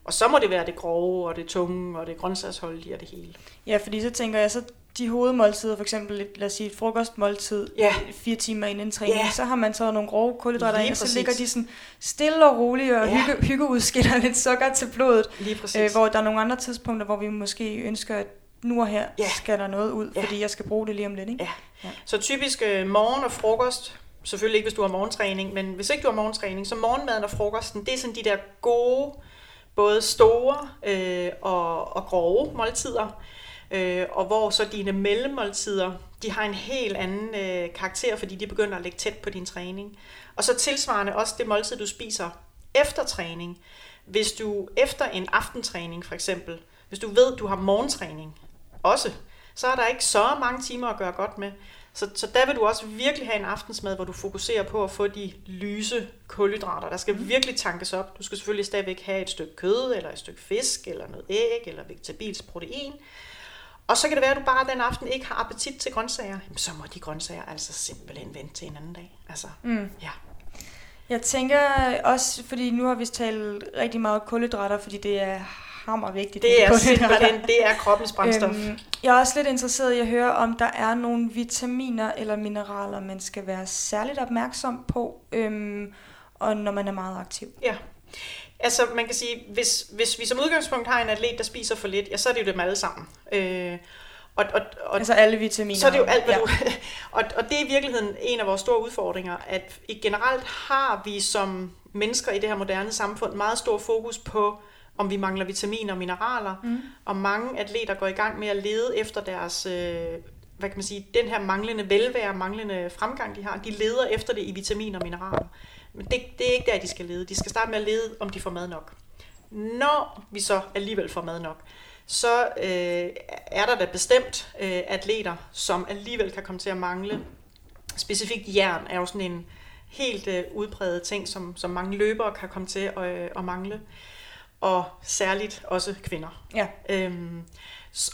Og så må det være det grove, og det tunge, og det grøntsagsholdige og det hele. Ja, fordi så tænker jeg, så de hovedmåltider, for eksempel et, lad os sige et frokostmåltid, Ja. fire timer inden træning, Ja. så har man så nogle grove kulhydrater ind, så ligger de sådan stille og roligt og Ja. hygge, hyggeudskiller lidt sukker til blodet. Lige præcis. Øh, hvor der er nogle andre tidspunkter, hvor vi måske ønsker, at nu og her Ja. skal der noget ud, Ja. fordi jeg skal bruge det lige om lidt. Ikke? Ja. Ja. Så typisk øh, morgen og frokost, selvfølgelig ikke hvis du har morgentræning, men hvis ikke du har morgentræning, så morgenmaden og frokosten, det er sådan de der gode, både store øh, og, og grove måltider, øh, og hvor så dine mellemmåltider, de har en helt anden øh, karakter, fordi de begynder at lægge tæt på din træning. Og så tilsvarende også det måltid, du spiser efter træning. Hvis du efter en aftentræning for eksempel, hvis du ved, du har morgentræning også, så er der ikke så mange timer at gøre godt med. Så, så der vil du også virkelig have en aftensmad, hvor du fokuserer på at få de lyse kulhydrater. Der skal virkelig tankes op. Du skal selvfølgelig stadigvæk have et stykke kød, eller et stykke fisk, eller noget æg, eller vegetabilsk protein. Og så kan det være, at du bare den aften ikke har appetit til grøntsager. Jamen, så må de grøntsager altså simpelthen vente til en anden dag. Altså, Mm. ja. Jeg tænker også, fordi nu har vi talt rigtig meget kulhydrater, fordi det er hammer vigtigt. Det er simpelthen, det er kroppens brændstof. Øhm, jeg er også lidt interesseret i at høre, om der er nogle vitaminer eller mineraler, man skal være særligt opmærksom på, øhm, og når man er meget aktiv. Ja. Altså, man kan sige, hvis, hvis vi som udgangspunkt har en atlet, der spiser for lidt, ja, så er det jo dem alle sammen. Øh, og, og, og altså alle vitaminer. så er det jo alt, hvad ja. du... Og, og det er i virkeligheden en af vores store udfordringer, at i generelt har vi som mennesker i det her moderne samfund meget stor fokus på, om vi mangler vitaminer og mineraler, mm. og mange atleter går i gang med at lede efter deres, øh, hvad kan man sige, den her manglende velvære, manglende fremgang, de har, de leder efter det i vitaminer og mineraler. Men det, det er ikke der, de skal lede. De skal starte med at lede, om de får mad nok. Når vi så alligevel får mad nok, så øh, er der da bestemt øh, atleter, som alligevel kan komme til at mangle. Specifikt jern er jo sådan en helt øh, udpræget ting, som, som mange løbere kan komme til at, øh, at mangle. Og særligt også kvinder. Ja, Øhm,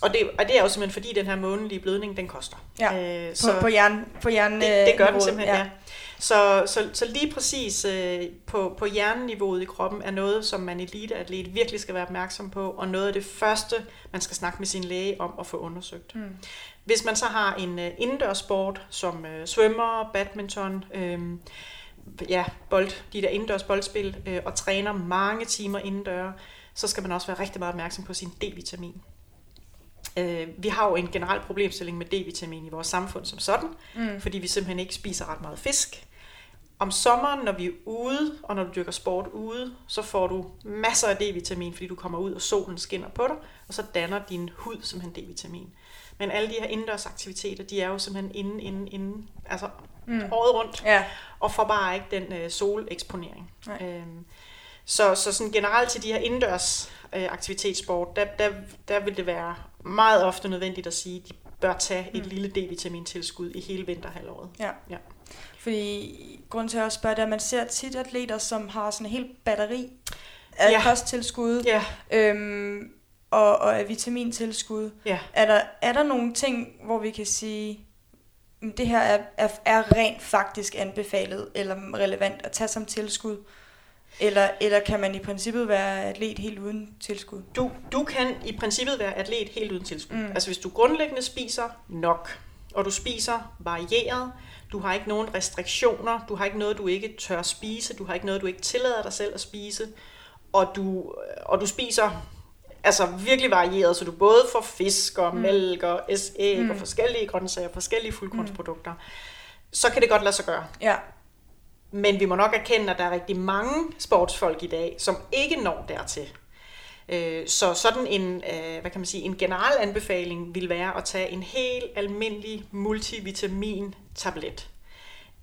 og, det, og det er jo simpelthen fordi, den her månedlige blødning, den koster. ja. Øh, på, på jern, på jern, det, det gør den niveauet, simpelthen, ja. ja. Så, så, så lige præcis øh, på, på hjerneniveauet i kroppen er noget, som man eliteatlet virkelig skal være opmærksom på, og noget af det første, man skal snakke med sin læge om at få undersøgt. Mm. Hvis man så har en øh, indendørssport, som øh, svømmer, badminton, øh, ja, bold, de der indendørs boldspil, øh, og træner mange timer indendør, så skal man også være rigtig meget opmærksom på sin D-vitamin. Øh, vi har jo en generel problemstilling med D-vitamin i vores samfund som sådan, Mm. fordi vi simpelthen ikke spiser ret meget fisk. Om sommeren, når vi er ude, og når du dyrker sport ude, så får du masser af D-vitamin, fordi du kommer ud, og solen skinner på dig, og så danner din hud simpelthen D-vitamin. Men alle de her indendørs aktiviteter, de er jo simpelthen inde, inde, inde, altså Mm. året rundt, Ja, og får bare ikke den øh, soleksponering. Nej. Øhm, så, så sådan generelt til de her indendørs øh, aktivitetssport, der, der, der vil det være meget ofte nødvendigt at sige, at de bør tage et Mm. lille D-vitamintilskud i hele vinterhalvåret. ja. Ja. Fordi grund til at spørge det er, at man ser tit atleter, som har sådan en helt batteri af Ja. kosttilskud Ja, øhm, og, og af vitamintilskud. ja. Er der, er der nogle ting, hvor vi kan sige, "Mm, det her er, er, er rent faktisk anbefalet eller relevant at tage som tilskud? Eller, eller kan man i princippet være atlet helt uden tilskud? Du, du kan i princippet være atlet helt uden tilskud. Mm. Altså hvis du grundlæggende spiser nok, og du spiser varieret, du har ikke nogen restriktioner, du har ikke noget, du ikke tør spise, du har ikke noget, du ikke tillader dig selv at spise, og du, og du spiser altså virkelig varieret, så du både får fisk og Mm. mælk og æg Mm. mm. og forskellige grøntsager, forskellige fuldkornsprodukter, så kan det godt lade sig gøre. Ja, Men vi må nok erkende, at der er rigtig mange sportsfolk i dag, som ikke når dertil. Øh, så sådan en, øh, hvad kan man sige, en generel anbefaling vil være at tage en helt almindelig multivitamin-tablet.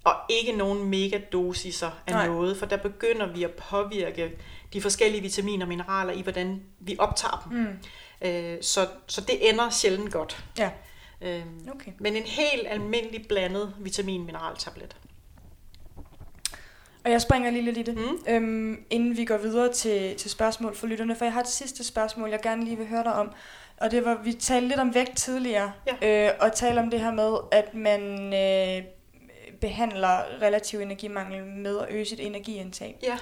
Og ikke nogen megadosiser af Nej. noget, for der begynder vi at påvirke de forskellige vitaminer og mineraler i, hvordan vi optager dem. Mm. Øh, så, så det ender sjældent godt. Ja, Øh, okay. men en helt almindelig blandet vitamin-mineraltablet. Og jeg springer lige lidt i det, Mm. øhm, inden vi går videre til, til spørgsmål for lytterne, for jeg har et sidste spørgsmål, jeg gerne lige vil høre dig om. Og det var, vi talte lidt om vægt tidligere, øh, og talte om det her med, at man øh, behandler relativ energimangel med at øge sit energiindtag. Ja.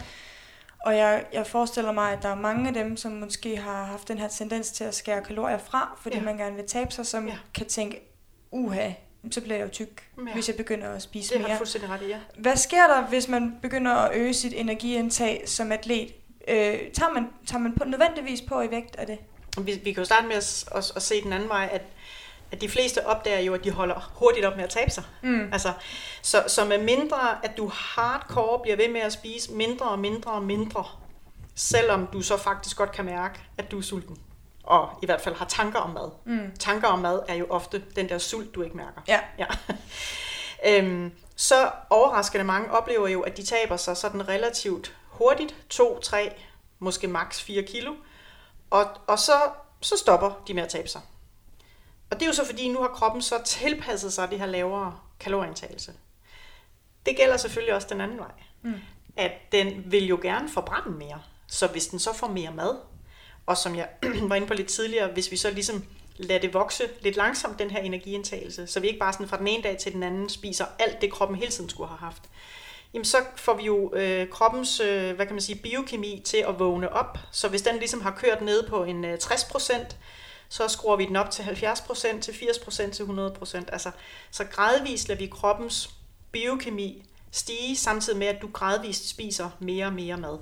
Og jeg, jeg forestiller mig, at der er mange af dem, som måske har haft den her tendens til at skære kalorier fra, fordi Ja. man gerne vil tabe sig, som Ja. kan tænke, uha, så bliver jeg jo tyk, Ja. hvis jeg begynder at spise Det har du mere. fuldstændig ret i, ja. Hvad sker der, hvis man begynder at øge sit energiindtag som atlet? Øh, tager man, tager man på, nødvendigvis på i vægt af det? Vi, vi kan jo starte med at, at, at se den anden vej, at, at de fleste opdager jo, at de holder hurtigt op med at tabe sig. Mm. Altså, så, så med mindre, at du hardcore bliver ved med at spise mindre og mindre og mindre, selvom du så faktisk godt kan mærke, at du er sulten, og i hvert fald har tanker om mad. Mm. Tanker om mad er jo ofte den der sult, du ikke mærker. Ja. Ja. øhm, så overraskende mange oplever jo, at de taber sig sådan relativt hurtigt, 2, 3, måske maks 4 kilo, og, og så, så stopper de med at tabe sig. Og det er jo så fordi, nu har kroppen så tilpasset sig det her lavere kalorieindtagelse. Det gælder selvfølgelig også den anden vej. Mm. At den vil jo gerne forbrænde mere. Så hvis den så får mere mad, og som jeg var inde på lidt tidligere, hvis vi så ligesom lader det vokse lidt langsomt, den her energiindtagelse, så vi ikke bare sådan fra den ene dag til den anden spiser alt det, kroppen hele tiden skulle have haft, jamen så får vi jo øh, kroppens øh, hvad kan man sige, biokemi til at vågne op. Så hvis den ligesom har kørt ned på en øh, 60%, så skruer vi den op til 70%, til 80%, til 100%. Altså, så gradvist lader vi kroppens biokemi stige, samtidig med, at du gradvist spiser mere og mere mad.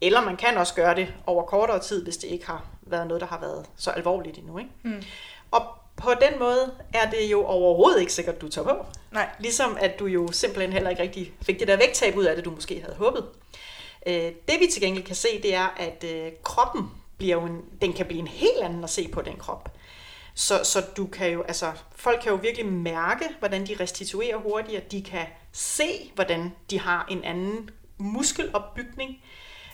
Eller man kan også gøre det over kortere tid, hvis det ikke har været noget, der har været så alvorligt endnu. Ikke? Mm. Og på den måde er det jo overhovedet ikke sikkert, du tager på. Nej. Ligesom at du jo simpelthen heller ikke rigtig fik det der vægttab ud af det, du måske havde håbet. Øh, det vi til gengæld kan se, det er, at øh, kroppen bliver jo en, den kan blive en helt anden at se på den krop. Så, så du kan jo, altså, folk kan jo virkelig mærke, hvordan de restituerer hurtigere. De kan se, hvordan de har en anden muskelopbygning.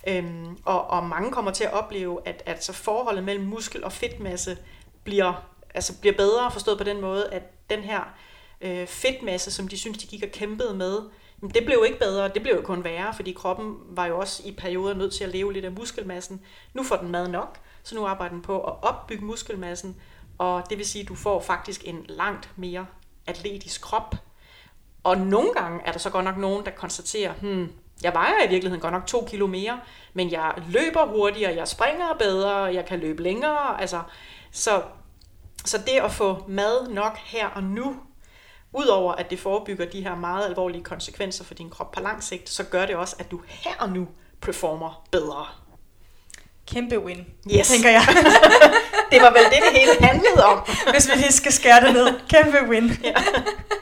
Øhm, og, og mange kommer til at opleve, at, at så forholdet mellem muskel og fedtmasse bliver, altså bliver bedre, forstået på den måde, at den her øh, fedtmasse, som de synes, de gik og kæmpede med, det blev ikke bedre, det blev jo kun værre, fordi kroppen var jo også i perioder nødt til at leve lidt af muskelmassen. Nu får den mad nok, så nu arbejder den på at opbygge muskelmassen, og det vil sige, at du får faktisk en langt mere atletisk krop. Og nogle gange er der så godt nok nogen, der konstaterer, hmm, jeg vejer i virkeligheden godt nok to kilo mere, men jeg løber hurtigere, jeg springer bedre, jeg kan løbe længere. Altså, så, så det at få mad nok her og nu, udover at det forebygger de her meget alvorlige konsekvenser for din krop på lang sigt, så gør det også, at du her og nu performer bedre. Kæmpe win, Yes. tænker jeg. Det var vel det, det hele handlede om. Hvis vi lige skal skære det ned. Kæmpe win. Ja.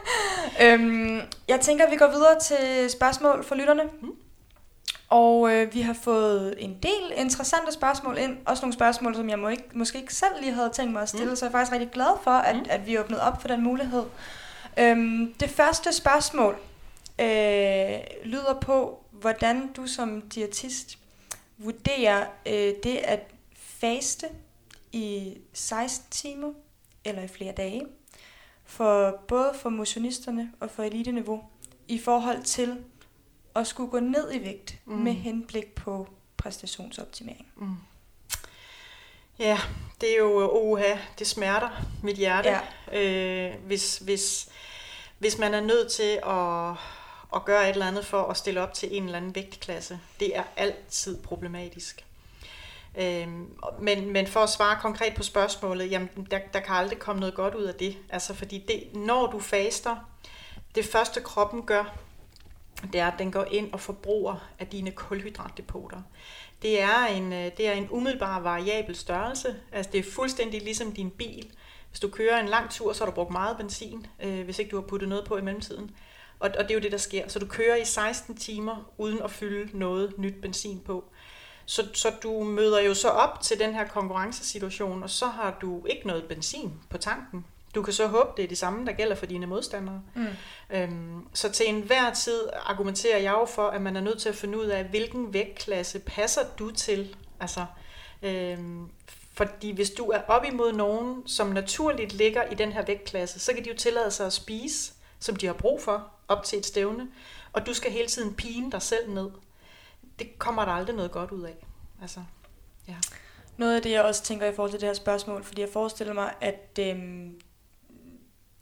øhm, jeg tænker, at vi går videre til spørgsmål for lytterne. Mm. Og øh, vi har fået en del interessante spørgsmål ind. Også nogle spørgsmål, som jeg må ikke, måske ikke selv lige havde tænkt mig at stille. Mm. Så jeg er faktisk rigtig glad for, at, Mm. at vi åbnede op for den mulighed. Øhm, det første spørgsmål øh, lyder på, hvordan du som diætist vurderer øh, det at faste i 16 timer eller i flere dage, for både for motionisterne og for eliteniveau, i forhold til at skulle gå ned i vægt Mm. med henblik på præstationsoptimering. Mm. Ja, det er jo oha, det smerter mit hjerte, ja. øh, hvis, hvis, hvis man er nødt til at, at gøre et eller andet for at stille op til en eller anden vægtklasse. Det er altid problematisk. Øhm, men, men for at svare konkret på spørgsmålet, jamen der, der kan aldrig komme noget godt ud af det. Altså fordi det, når du faster, det første kroppen gør, det er, at den går ind og forbruger af dine kulhydratdepoter. Det er en, øh, det er en umiddelbar variabel størrelse. Altså det er fuldstændig ligesom din bil. Hvis du kører en lang tur, så har du brugt meget benzin, øh, hvis ikke du har puttet noget på i mellemtiden. Og, og det er jo det, der sker. Så du kører i 16 timer uden at fylde noget nyt benzin på. Så, så du møder jo så op til den her konkurrencesituation, og så har du ikke noget benzin på tanken. Du kan så håbe, det er det samme, der gælder for dine modstandere. Mm. Øhm, så til enhver tid argumenterer jeg jo for, at man er nødt til at finde ud af, hvilken vægtklasse passer du til. Altså, øhm, fordi hvis du er op imod nogen, som naturligt ligger i den her vægtklasse, så kan de jo tillade sig at spise, som de har brug for, op til et stævne. Og du skal hele tiden pine dig selv ned. Det kommer der aldrig noget godt ud af. Altså, ja. Noget af det, jeg også tænker i forhold til det her spørgsmål, fordi jeg forestiller mig, at øhm,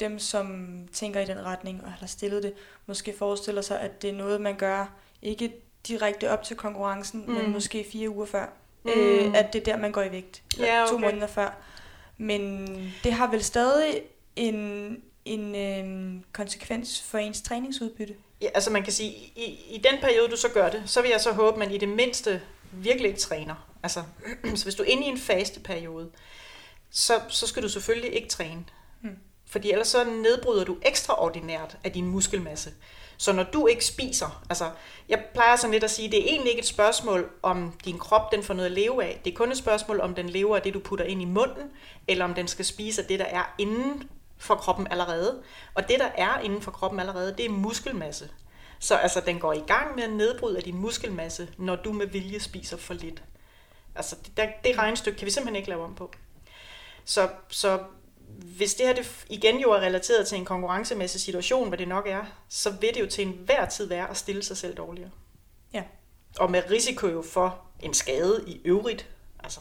dem, som tænker i den retning og har stillet det, måske forestiller sig, at det er noget, man gør ikke direkte op til konkurrencen, mm. men måske fire uger før. Mm. Øh, at det er der, man går i vægt. Ja, okay. To måneder før. Men det har vel stadig en, en øh, konsekvens for ens træningsudbytte? Ja, altså man kan sige, i, i den periode, du så gør det, så vil jeg så håbe, at man i det mindste virkelig ikke træner. Altså, så hvis du er inde i en faste periode, så, så skal du selvfølgelig ikke træne. Hmm. Fordi ellers så nedbryder du ekstraordinært af din muskelmasse. Så når du ikke spiser, altså jeg plejer sådan lidt at sige, det er egentlig ikke et spørgsmål, om din krop den får noget at leve af. Det er kun et spørgsmål, om den lever af det, du putter ind i munden, eller om den skal spise af det, der er inden for kroppen allerede. Og det, der er inden for kroppen allerede, det er muskelmasse. Så altså, den går i gang med at nedbryde af din muskelmasse, når du med vilje spiser for lidt. Altså, det, der, det regnestykke kan vi simpelthen ikke lave om på. Så, så hvis det her det igen jo er relateret til en konkurrencemæssig situation, hvad det nok er, så vil det jo til enhver tid være at stille sig selv dårligere. Ja. Og med risiko jo for en skade i øvrigt. Altså.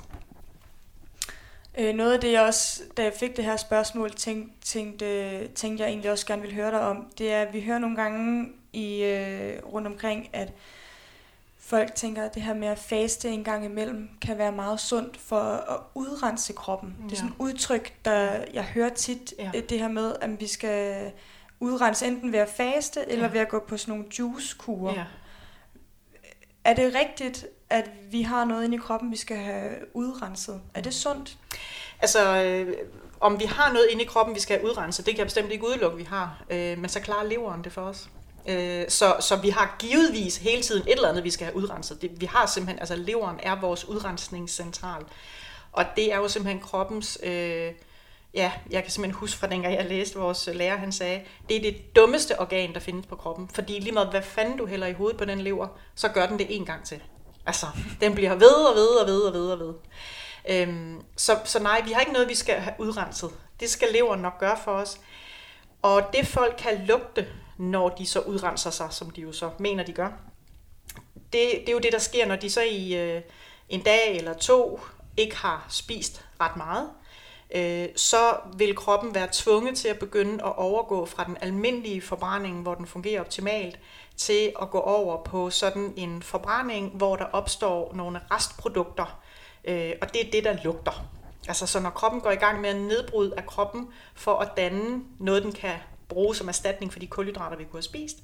Øh, noget af det, jeg også, da jeg fik det her spørgsmål, tænkte, tænkte, tænkte jeg egentlig også gerne vil høre dig om, det er, at vi hører nogle gange i, øh, rundt omkring, at folk tænker, at det her med at faste en gang imellem kan være meget sundt for at udrense kroppen. Ja. Det er sådan et udtryk, der jeg hører tit, ja. det her med, at vi skal udrense enten ved at faste, ja. eller ved at gå på sådan nogle juicekurer. Ja. Er det rigtigt, at vi har noget inde i kroppen, vi skal have udrenset? Er det sundt? Altså, øh, om vi har noget inde i kroppen, vi skal have udrenset, det kan jeg bestemt ikke udelukke, vi har. Øh, men så klarer leveren det for os. Øh, så, så vi har givetvis hele tiden et eller andet, vi skal have udrenset. Det, vi har simpelthen, altså leveren er vores udrensningscentral. Og det er jo simpelthen kroppens, øh, ja, jeg kan simpelthen huske fra dengang jeg læste vores øh, lærer, han sagde, det er det dummeste organ, der findes på kroppen. Fordi lige med, hvad fanden du hælder i hovedet på den lever, så gør den det en gang til. Altså, den bliver ved og ved og ved og ved og ved. Øhm, så, så nej, vi har ikke noget, vi skal have udrenset. Det skal leveren nok gøre for os. Og det folk kan lugte, når de så udrenser sig, som de jo så mener, de gør. Det, det er jo det, der sker, når de så i øh, en dag eller to ikke har spist ret meget. Øh, så vil kroppen være tvunget til at begynde at overgå fra den almindelige forbrænding, hvor den fungerer optimalt, til at gå over på sådan en forbrænding, hvor der opstår nogle restprodukter, øh, og det er det, der lugter. Altså så når kroppen går i gang med at nedbryde af kroppen for at danne noget, den kan bruge som erstatning for de kulhydrater, vi kunne have spist,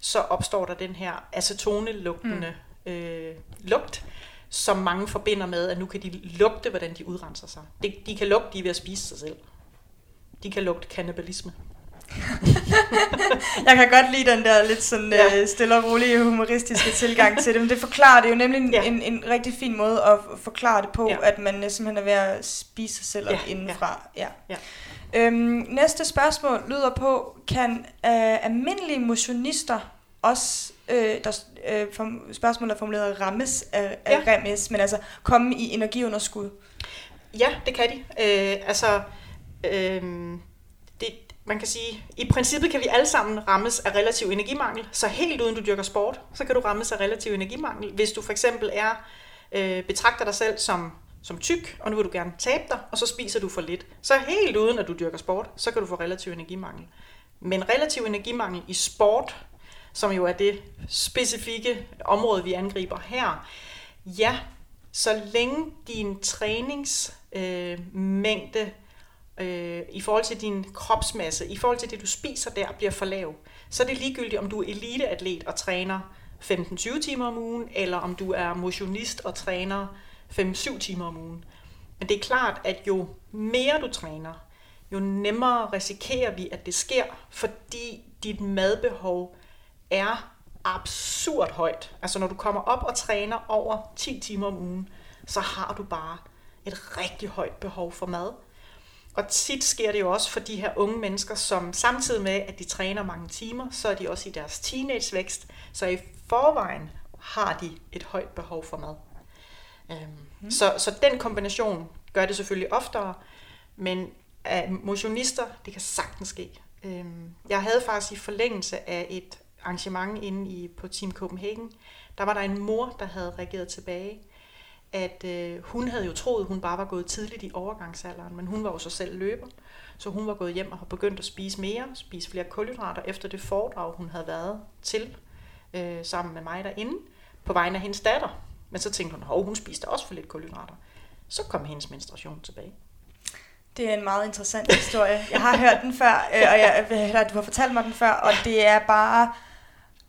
så opstår der den her acetone-lugtende mm. øh, lugt, som mange forbinder med, at nu kan de lugte, hvordan de udrenser sig. De, de kan lugte, de er ved at spise sig selv. De kan lugte kannibalisme. jeg kan godt lide den der lidt sådan ja. øh, stille og rolige humoristiske tilgang til det, men det forklarer det jo nemlig en, ja. en, en rigtig fin måde at forklare det på, ja. at man simpelthen er ved at spise sig selv ja. indenfra. Ja. Ja. Øhm, næste spørgsmål lyder på, kan øh, almindelige motionister også, øh, der, øh, spørgsmålet er formuleret rammes af, af ja. remes, men altså komme i energiunderskud? Ja, det kan de. Øh, altså, øh, det, man kan sige, i princippet kan vi alle sammen rammes af relativ energimangel, så helt uden du dyrker sport, så kan du rammes af relativ energimangel. Hvis du for eksempel er, øh, betragter dig selv som, som tyk, og nu vil du gerne tabe dig, og så spiser du for lidt. Så helt uden at du dyrker sport, så kan du få relativ energimangel. Men relativ energimangel i sport, som jo er det specifikke område, vi angriber her, ja, så længe din træningsmængde øh, øh, i forhold til din kropsmasse, i forhold til det, du spiser der, bliver for lav, så er det ligegyldigt, om du er eliteatlet og træner 15-20 timer om ugen, eller om du er motionist og træner 5-7 timer om ugen. Men det er klart, at jo mere du træner, jo nemmere risikerer vi, at det sker, fordi dit madbehov er absurd højt. Altså når du kommer op og træner over 10 timer om ugen, så har du bare et rigtig højt behov for mad. Og tit sker det jo også for de her unge mennesker, som samtidig med, at de træner mange timer, så er de også i deres teenagevækst, så i forvejen har de et højt behov for mad. Øhm, mm. så, så den kombination gør det selvfølgelig oftere, men af motionister, det kan sagtens ske. Øhm, jeg havde faktisk i forlængelse af et arrangement inde i, på Team Copenhagen, der var der en mor, der havde reageret tilbage, at øh, hun havde jo troet, hun bare var gået tidligt i overgangsalderen, men hun var jo så selv løber, så hun var gået hjem og har begyndt at spise mere, spise flere kulhydrater efter det foredrag, hun havde været til øh, sammen med mig derinde, på vegne af hendes datter. Men så tænkte hun, at hun spiste også for lidt kulhydrater. Så kom hendes menstruation tilbage. Det er en meget interessant historie. Jeg har hørt den før, øh, og jeg, eller, du har fortalt mig den før, og det er bare...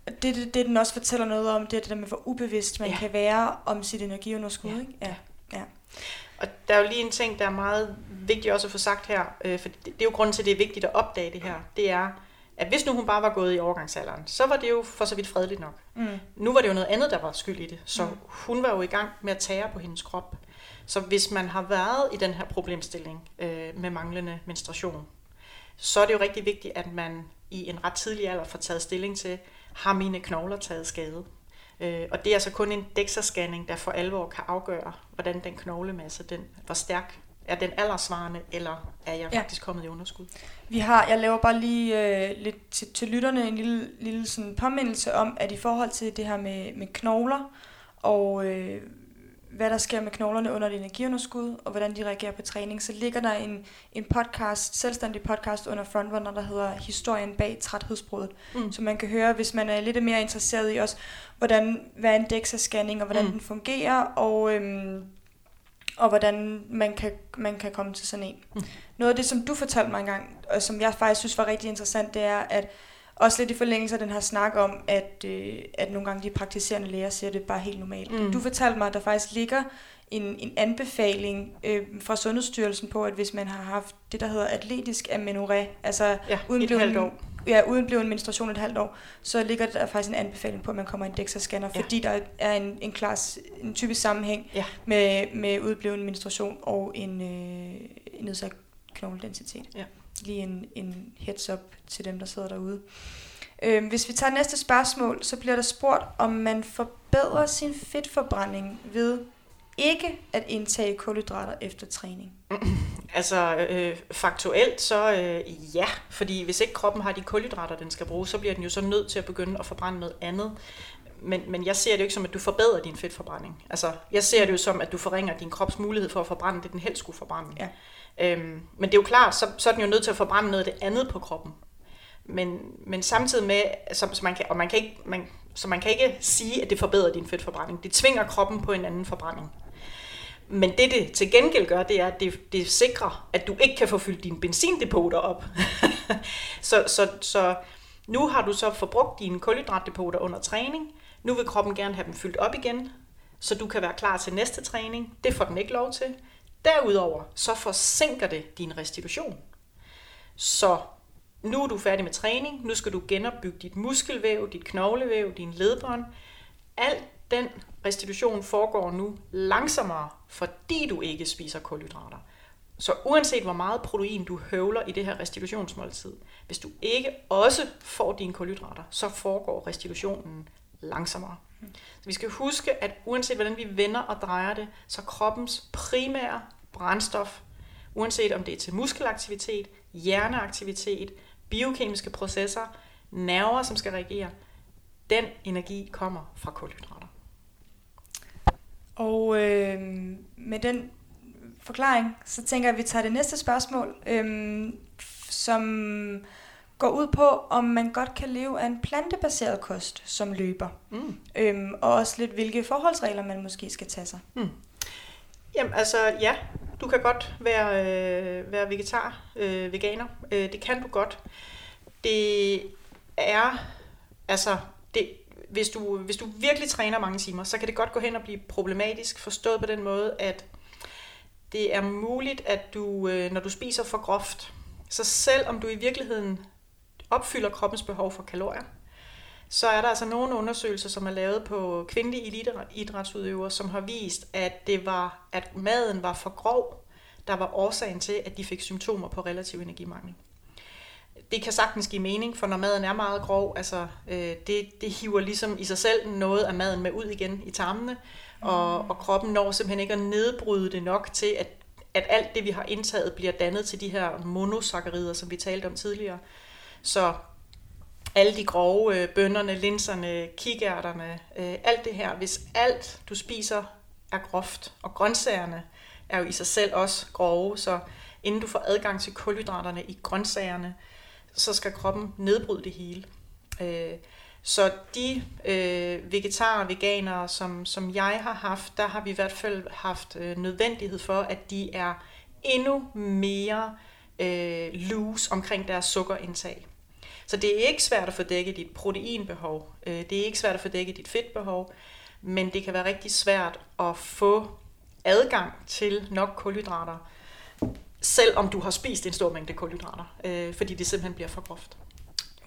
Det, det, det den også fortæller noget om, det er det der med, hvor ubevidst man ja. kan være om sit energiunderskud. Ja. Ikke? Ja. ja. Og der er jo lige en ting, der er meget vigtigt også at få sagt her, øh, for det, det er jo grunden til, at det er vigtigt at opdage det her. Det er, at hvis nu hun bare var gået i overgangsalderen, så var det jo for så vidt fredeligt nok. Mm. Nu var det jo noget andet, der var skyld i det. Så mm. hun var jo i gang med at tære på hendes krop. Så hvis man har været i den her problemstilling øh, med manglende menstruation, så er det jo rigtig vigtigt, at man i en ret tidlig alder får taget stilling til, har mine knogler taget skade? Øh, og det er altså kun en DEXA-scanning, der for alvor kan afgøre, hvordan den knoglemasse, den, hvor stærk er den aldersvarende, eller er jeg faktisk ja. kommet i underskud? Vi har, jeg laver bare lige øh, lidt til, til lytterne en lille, lille sådan påmindelse om, at i forhold til det her med, med knogler, og øh, hvad der sker med knoglerne under et energiunderskud, og hvordan de reagerer på træning, så ligger der en, en podcast, selvstændig podcast under Frontrunner, der hedder Historien bag træthedsbruddet, mm. så man kan høre, hvis man er lidt mere interesseret i også, hvordan, hvad en DEXA-scanning, og hvordan mm. den fungerer, og, øhm, og hvordan man kan, man kan komme til sådan en. Mm. Noget af det, som du fortalte mig engang, og som jeg faktisk synes var rigtig interessant, det er, at også lidt i forlængelse af den her snak om, at, øh, at nogle gange de praktiserende læger siger, det bare helt normalt. Mm. Du fortalte mig, at der faktisk ligger en, en anbefaling øh, fra Sundhedsstyrelsen på, at hvis man har haft det, der hedder atletisk amenorrhé, altså ja, uden et halvt år. Ja, uden blevet en menstruation et halvt år, så ligger der faktisk en anbefaling på, at man kommer i en DEXA-scanner, ja. fordi der er en, en, klar, en typisk sammenhæng ja. med, med udbleven menstruation og en, øh, en nedsat knogledensitet. Ja lige en, en heads up til dem, der sidder derude. Øh, hvis vi tager næste spørgsmål, så bliver der spurgt, om man forbedrer sin fedtforbrænding ved ikke at indtage kulhydrater efter træning? Altså øh, faktuelt så øh, ja, fordi hvis ikke kroppen har de kulhydrater, den skal bruge, så bliver den jo så nødt til at begynde at forbrænde noget andet. Men, men jeg ser det jo ikke som, at du forbedrer din fedtforbrænding. Altså, jeg ser det jo som, at du forringer din krops mulighed for at forbrænde det, den helst skulle forbrænde. Ja. Øhm, men det er jo klart, så, så er den jo nødt til at forbrænde noget af det andet på kroppen. Men, men samtidig med, så, så, man kan, og man kan ikke, man, så man kan ikke sige, at det forbedrer din fedtforbrænding. Det tvinger kroppen på en anden forbrænding. Men det, det til gengæld gør, det er, at det, det sikrer, at du ikke kan få fyldt dine benzindepoter op. så, så, så nu har du så forbrugt dine kulhydratdepoter under træning. Nu vil kroppen gerne have dem fyldt op igen, så du kan være klar til næste træning. Det får den ikke lov til. Derudover så forsinker det din restitution. Så nu er du færdig med træning, nu skal du genopbygge dit muskelvæv, dit knoglevæv, din ledbånd. Alt den restitution foregår nu langsommere, fordi du ikke spiser kulhydrater. Så uanset hvor meget protein du høvler i det her restitutionsmåltid, hvis du ikke også får dine kulhydrater, så foregår restitutionen langsommere. Så vi skal huske, at uanset hvordan vi vender og drejer det, så kroppens primære brændstof, uanset om det er til muskelaktivitet, hjerneaktivitet, biokemiske processer, nerver, som skal reagere, den energi kommer fra kulhydrater. Og øh, med den forklaring, så tænker jeg, at vi tager det næste spørgsmål, øh, som går ud på, om man godt kan leve af en plantebaseret kost som løber. Mm. Øhm, og også lidt, hvilke forholdsregler man måske skal tage sig. Mm. Jamen altså, ja, du kan godt være, øh, være vegetar, øh, veganer. Øh, det kan du godt. Det er, altså, det, hvis, du, hvis du virkelig træner mange timer, så kan det godt gå hen og blive problematisk, forstået på den måde, at det er muligt, at du, øh, når du spiser for groft, så selvom du i virkeligheden opfylder kroppens behov for kalorier, så er der altså nogle undersøgelser, som er lavet på kvindelige eliteidrætsudøvere, som har vist, at det var, at maden var for grov, der var årsagen til, at de fik symptomer på relativ energimangel. Det kan sagtens give mening, for når maden er meget grov, altså, øh, det, det hiver ligesom i sig selv noget af maden med ud igen i tarmene, og, og kroppen når simpelthen ikke at nedbryde det nok til, at, at alt det, vi har indtaget, bliver dannet til de her monosakkarider, som vi talte om tidligere. Så alle de grove øh, bønderne, linserne, kikærterne, øh, alt det her, hvis alt du spiser er groft, og grøntsagerne er jo i sig selv også grove, så inden du får adgang til kulhydraterne i grøntsagerne, så skal kroppen nedbryde det hele. Øh, så de øh, vegetarer og veganere, som, som jeg har haft, der har vi i hvert fald haft øh, nødvendighed for, at de er endnu mere øh, loose omkring deres sukkerindtag. Så det er ikke svært at få dækket dit proteinbehov, øh, det er ikke svært at få dækket dit fedtbehov, men det kan være rigtig svært at få adgang til nok kulhydrater, selv om du har spist en stor mængde kulhydrater, øh, fordi det simpelthen bliver for groft.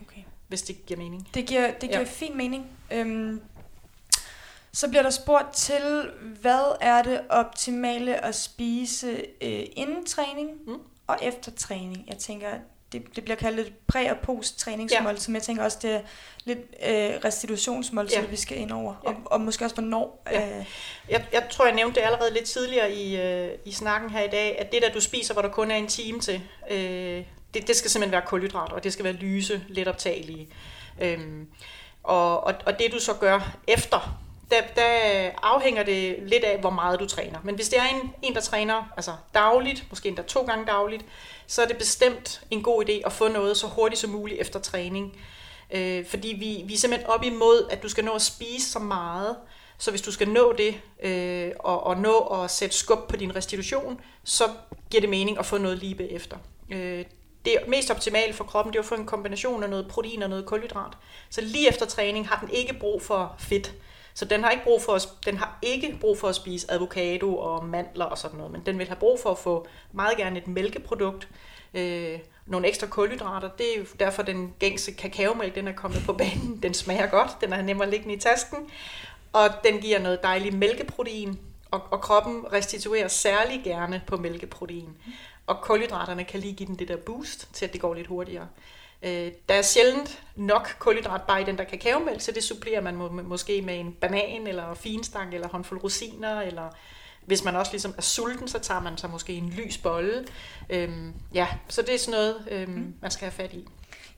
Okay. Hvis det giver mening. Det giver, det giver ja. fin mening. Øhm, så bliver der spurgt til, hvad er det optimale at spise øh, inden træning mm. og efter træning? Jeg tænker, det, det bliver kaldt et præ- og post-træningsmål, ja. som jeg tænker også, det er lidt øh, restitutionsmål, ja. vi skal ind over, ja. og, og måske også hvornår. Ja. Øh. Jeg, jeg tror, jeg nævnte det allerede lidt tidligere i, øh, i snakken her i dag, at det der, du spiser, hvor der kun er en time til, øh, det, det skal simpelthen være kulhydrater, og det skal være lyse, let optagelige. Øhm, og, og, og det du så gør efter der, der afhænger det lidt af, hvor meget du træner. Men hvis det er en, en, der træner altså dagligt, måske endda to gange dagligt, så er det bestemt en god idé at få noget så hurtigt som muligt efter træning. Øh, fordi vi, vi er simpelthen op imod, at du skal nå at spise så meget, så hvis du skal nå det, øh, og, og nå at sætte skub på din restitution, så giver det mening at få noget lige bagefter. Øh, det mest optimale for kroppen, det er at få en kombination af noget protein og noget kulhydrat. Så lige efter træning har den ikke brug for fedt. Så den har ikke brug for at, den har ikke brug for at spise avocado og mandler og sådan noget, men den vil have brug for at få meget gerne et mælkeprodukt, øh, nogle ekstra kulhydrater. Det er jo derfor den gængse kakaomælk, den er kommet på banen. Den smager godt, den er nemmere liggende i tasken, og den giver noget dejligt mælkeprotein, og, og kroppen restituerer særlig gerne på mælkeprotein. Og kulhydraterne kan lige give den det der boost til, at det går lidt hurtigere. Øh, der er sjældent nok kulhydrat bare i den der kakaomælk, så det supplerer man må, måske med en banan, eller finstang, eller håndfuld rosiner, eller hvis man også ligesom er sulten, så tager man sig måske en lys bolle. Øhm, ja, så det er sådan noget, øhm, mm. man skal have fat i.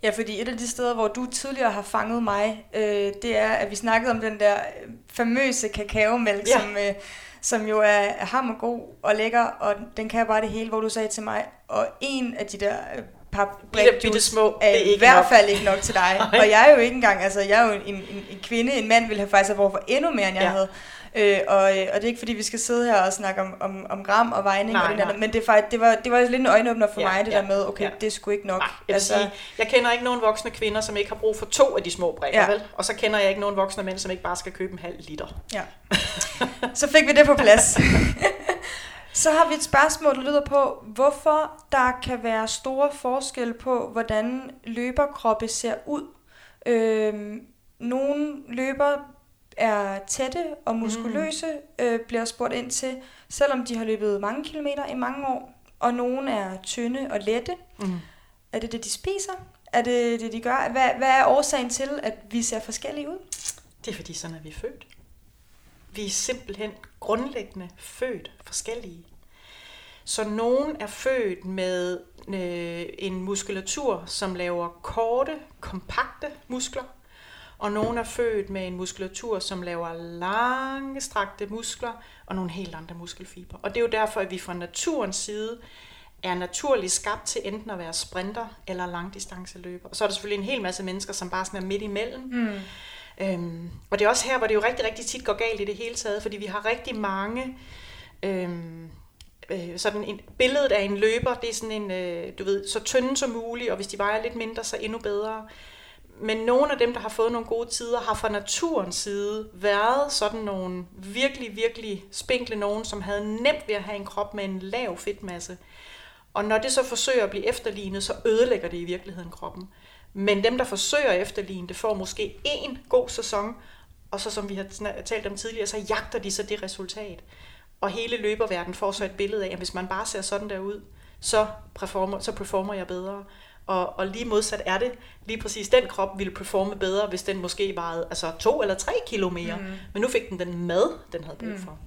Ja, fordi et af de steder, hvor du tidligere har fanget mig, øh, det er, at vi snakkede om den der øh, famøse kakaomælk, ja. som, øh, som jo er hammergod og lækker, og den kan bare det hele, hvor du sagde til mig, og en af de der øh, par bitte små, er, det er i hvert nok. fald ikke nok til dig. Og jeg er jo ikke engang, altså jeg er jo en, en, en kvinde, en mand ville have faktisk have brug for endnu mere, end jeg ja. havde. Øh, og, øh, og det er ikke fordi, vi skal sidde her og snakke om, om, om gram og vejning, nej, og det der, men det, faktisk, det, var, det var lidt en øjenåbner for ja, mig, det ja, der med, okay, ja. det er sgu ikke nok. Nej, jeg, altså, sige, jeg kender ikke nogen voksne kvinder, som ikke har brug for to af de små brækker, ja. vel? Og så kender jeg ikke nogen voksne mænd, som ikke bare skal købe en halv liter. Ja. så fik vi det på plads. Så har vi et spørgsmål, der lyder på, hvorfor der kan være store forskelle på, hvordan løberkroppe ser ud. Øhm, nogle løber er tætte og muskuløse, mm. øh, bliver spurgt ind til, selvom de har løbet mange kilometer i mange år, og nogle er tynde og lette. Mm. Er det det, de spiser? Er det det, de gør? Hvad, hvad er årsagen til, at vi ser forskellige ud? Det er fordi, sådan er vi født. Vi er simpelthen grundlæggende født forskellige. Så nogen er født med øh, en muskulatur, som laver korte, kompakte muskler, og nogen er født med en muskulatur, som laver lange, strakte muskler, og nogle helt andre muskelfiber. Og det er jo derfor, at vi fra naturens side er naturligt skabt til enten at være sprinter eller langdistanceløber. Og så er der selvfølgelig en hel masse mennesker, som bare sådan er midt imellem. Mm. Øhm, og det er også her, hvor det jo rigtig, rigtig tit går galt i det hele taget, fordi vi har rigtig mange øhm, øh, sådan en billedet af en løber, det er sådan en, øh, du ved, så tynde som muligt, og hvis de vejer lidt mindre, så endnu bedre. Men nogle af dem, der har fået nogle gode tider, har fra naturens side været sådan nogle virkelig, virkelig spinkle nogen, som havde nemt ved at have en krop med en lav fedtmasse. Og når det så forsøger at blive efterlignet, så ødelægger det i virkeligheden kroppen. Men dem, der forsøger at efterligne det, får måske en god sæson, og så som vi har talt om tidligere, så jagter de så det resultat. Og hele løberverdenen får så et billede af, at hvis man bare ser sådan der ud, så performer, så performer jeg bedre. Og, og lige modsat er det, lige præcis den krop ville performe bedre, hvis den måske vejede altså to eller tre kilo mere. Mm. Men nu fik den den mad, den havde brug mm. for. Mm.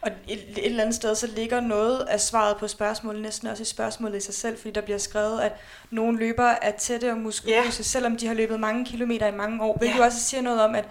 Og et, et eller andet sted, så ligger noget af svaret på spørgsmålet næsten også i spørgsmålet i sig selv, fordi der bliver skrevet, at nogle løbere er tætte og muskuløse, yeah. selvom de har løbet mange kilometer i mange år. Hvilket yeah. også siger noget om, at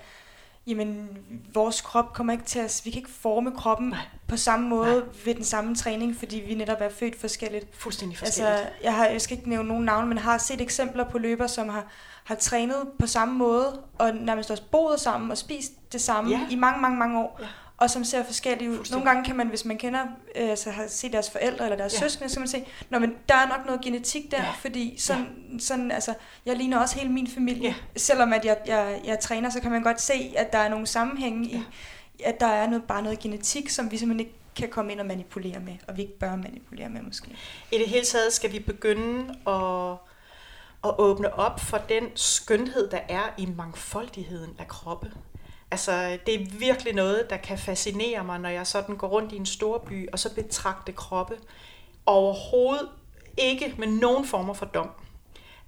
jamen, vores krop kommer ikke til at... Vi kan ikke forme kroppen Nej. på samme måde Nej. ved den samme træning, fordi vi netop er født forskelligt. Fuldstændig forskelligt. Altså, jeg, har, jeg skal ikke nævne nogen navne, men har set eksempler på løber, som har, har trænet på samme måde, og nærmest også boet sammen og spist det samme ja. i mange, mange, mange år. Ja og som ser forskellige ud. Nogle gange kan man, hvis man kender, øh, så har set deres forældre eller deres ja. søskende, så kan man se, Nå, men der er nok noget genetik der, ja. fordi sådan, ja. sådan, altså, jeg ligner også hele min familie. Ja. Selvom at jeg, jeg, jeg træner, så kan man godt se, at der er nogle sammenhænge ja. i, at der er noget, bare noget genetik, som vi simpelthen ikke kan komme ind og manipulere med, og vi ikke bør manipulere med måske. I det hele taget skal vi begynde at, at åbne op for den skønhed, der er i mangfoldigheden af kroppe. Altså, det er virkelig noget, der kan fascinere mig, når jeg sådan går rundt i en stor by, og så betragte kroppe overhovedet ikke med nogen former for dom.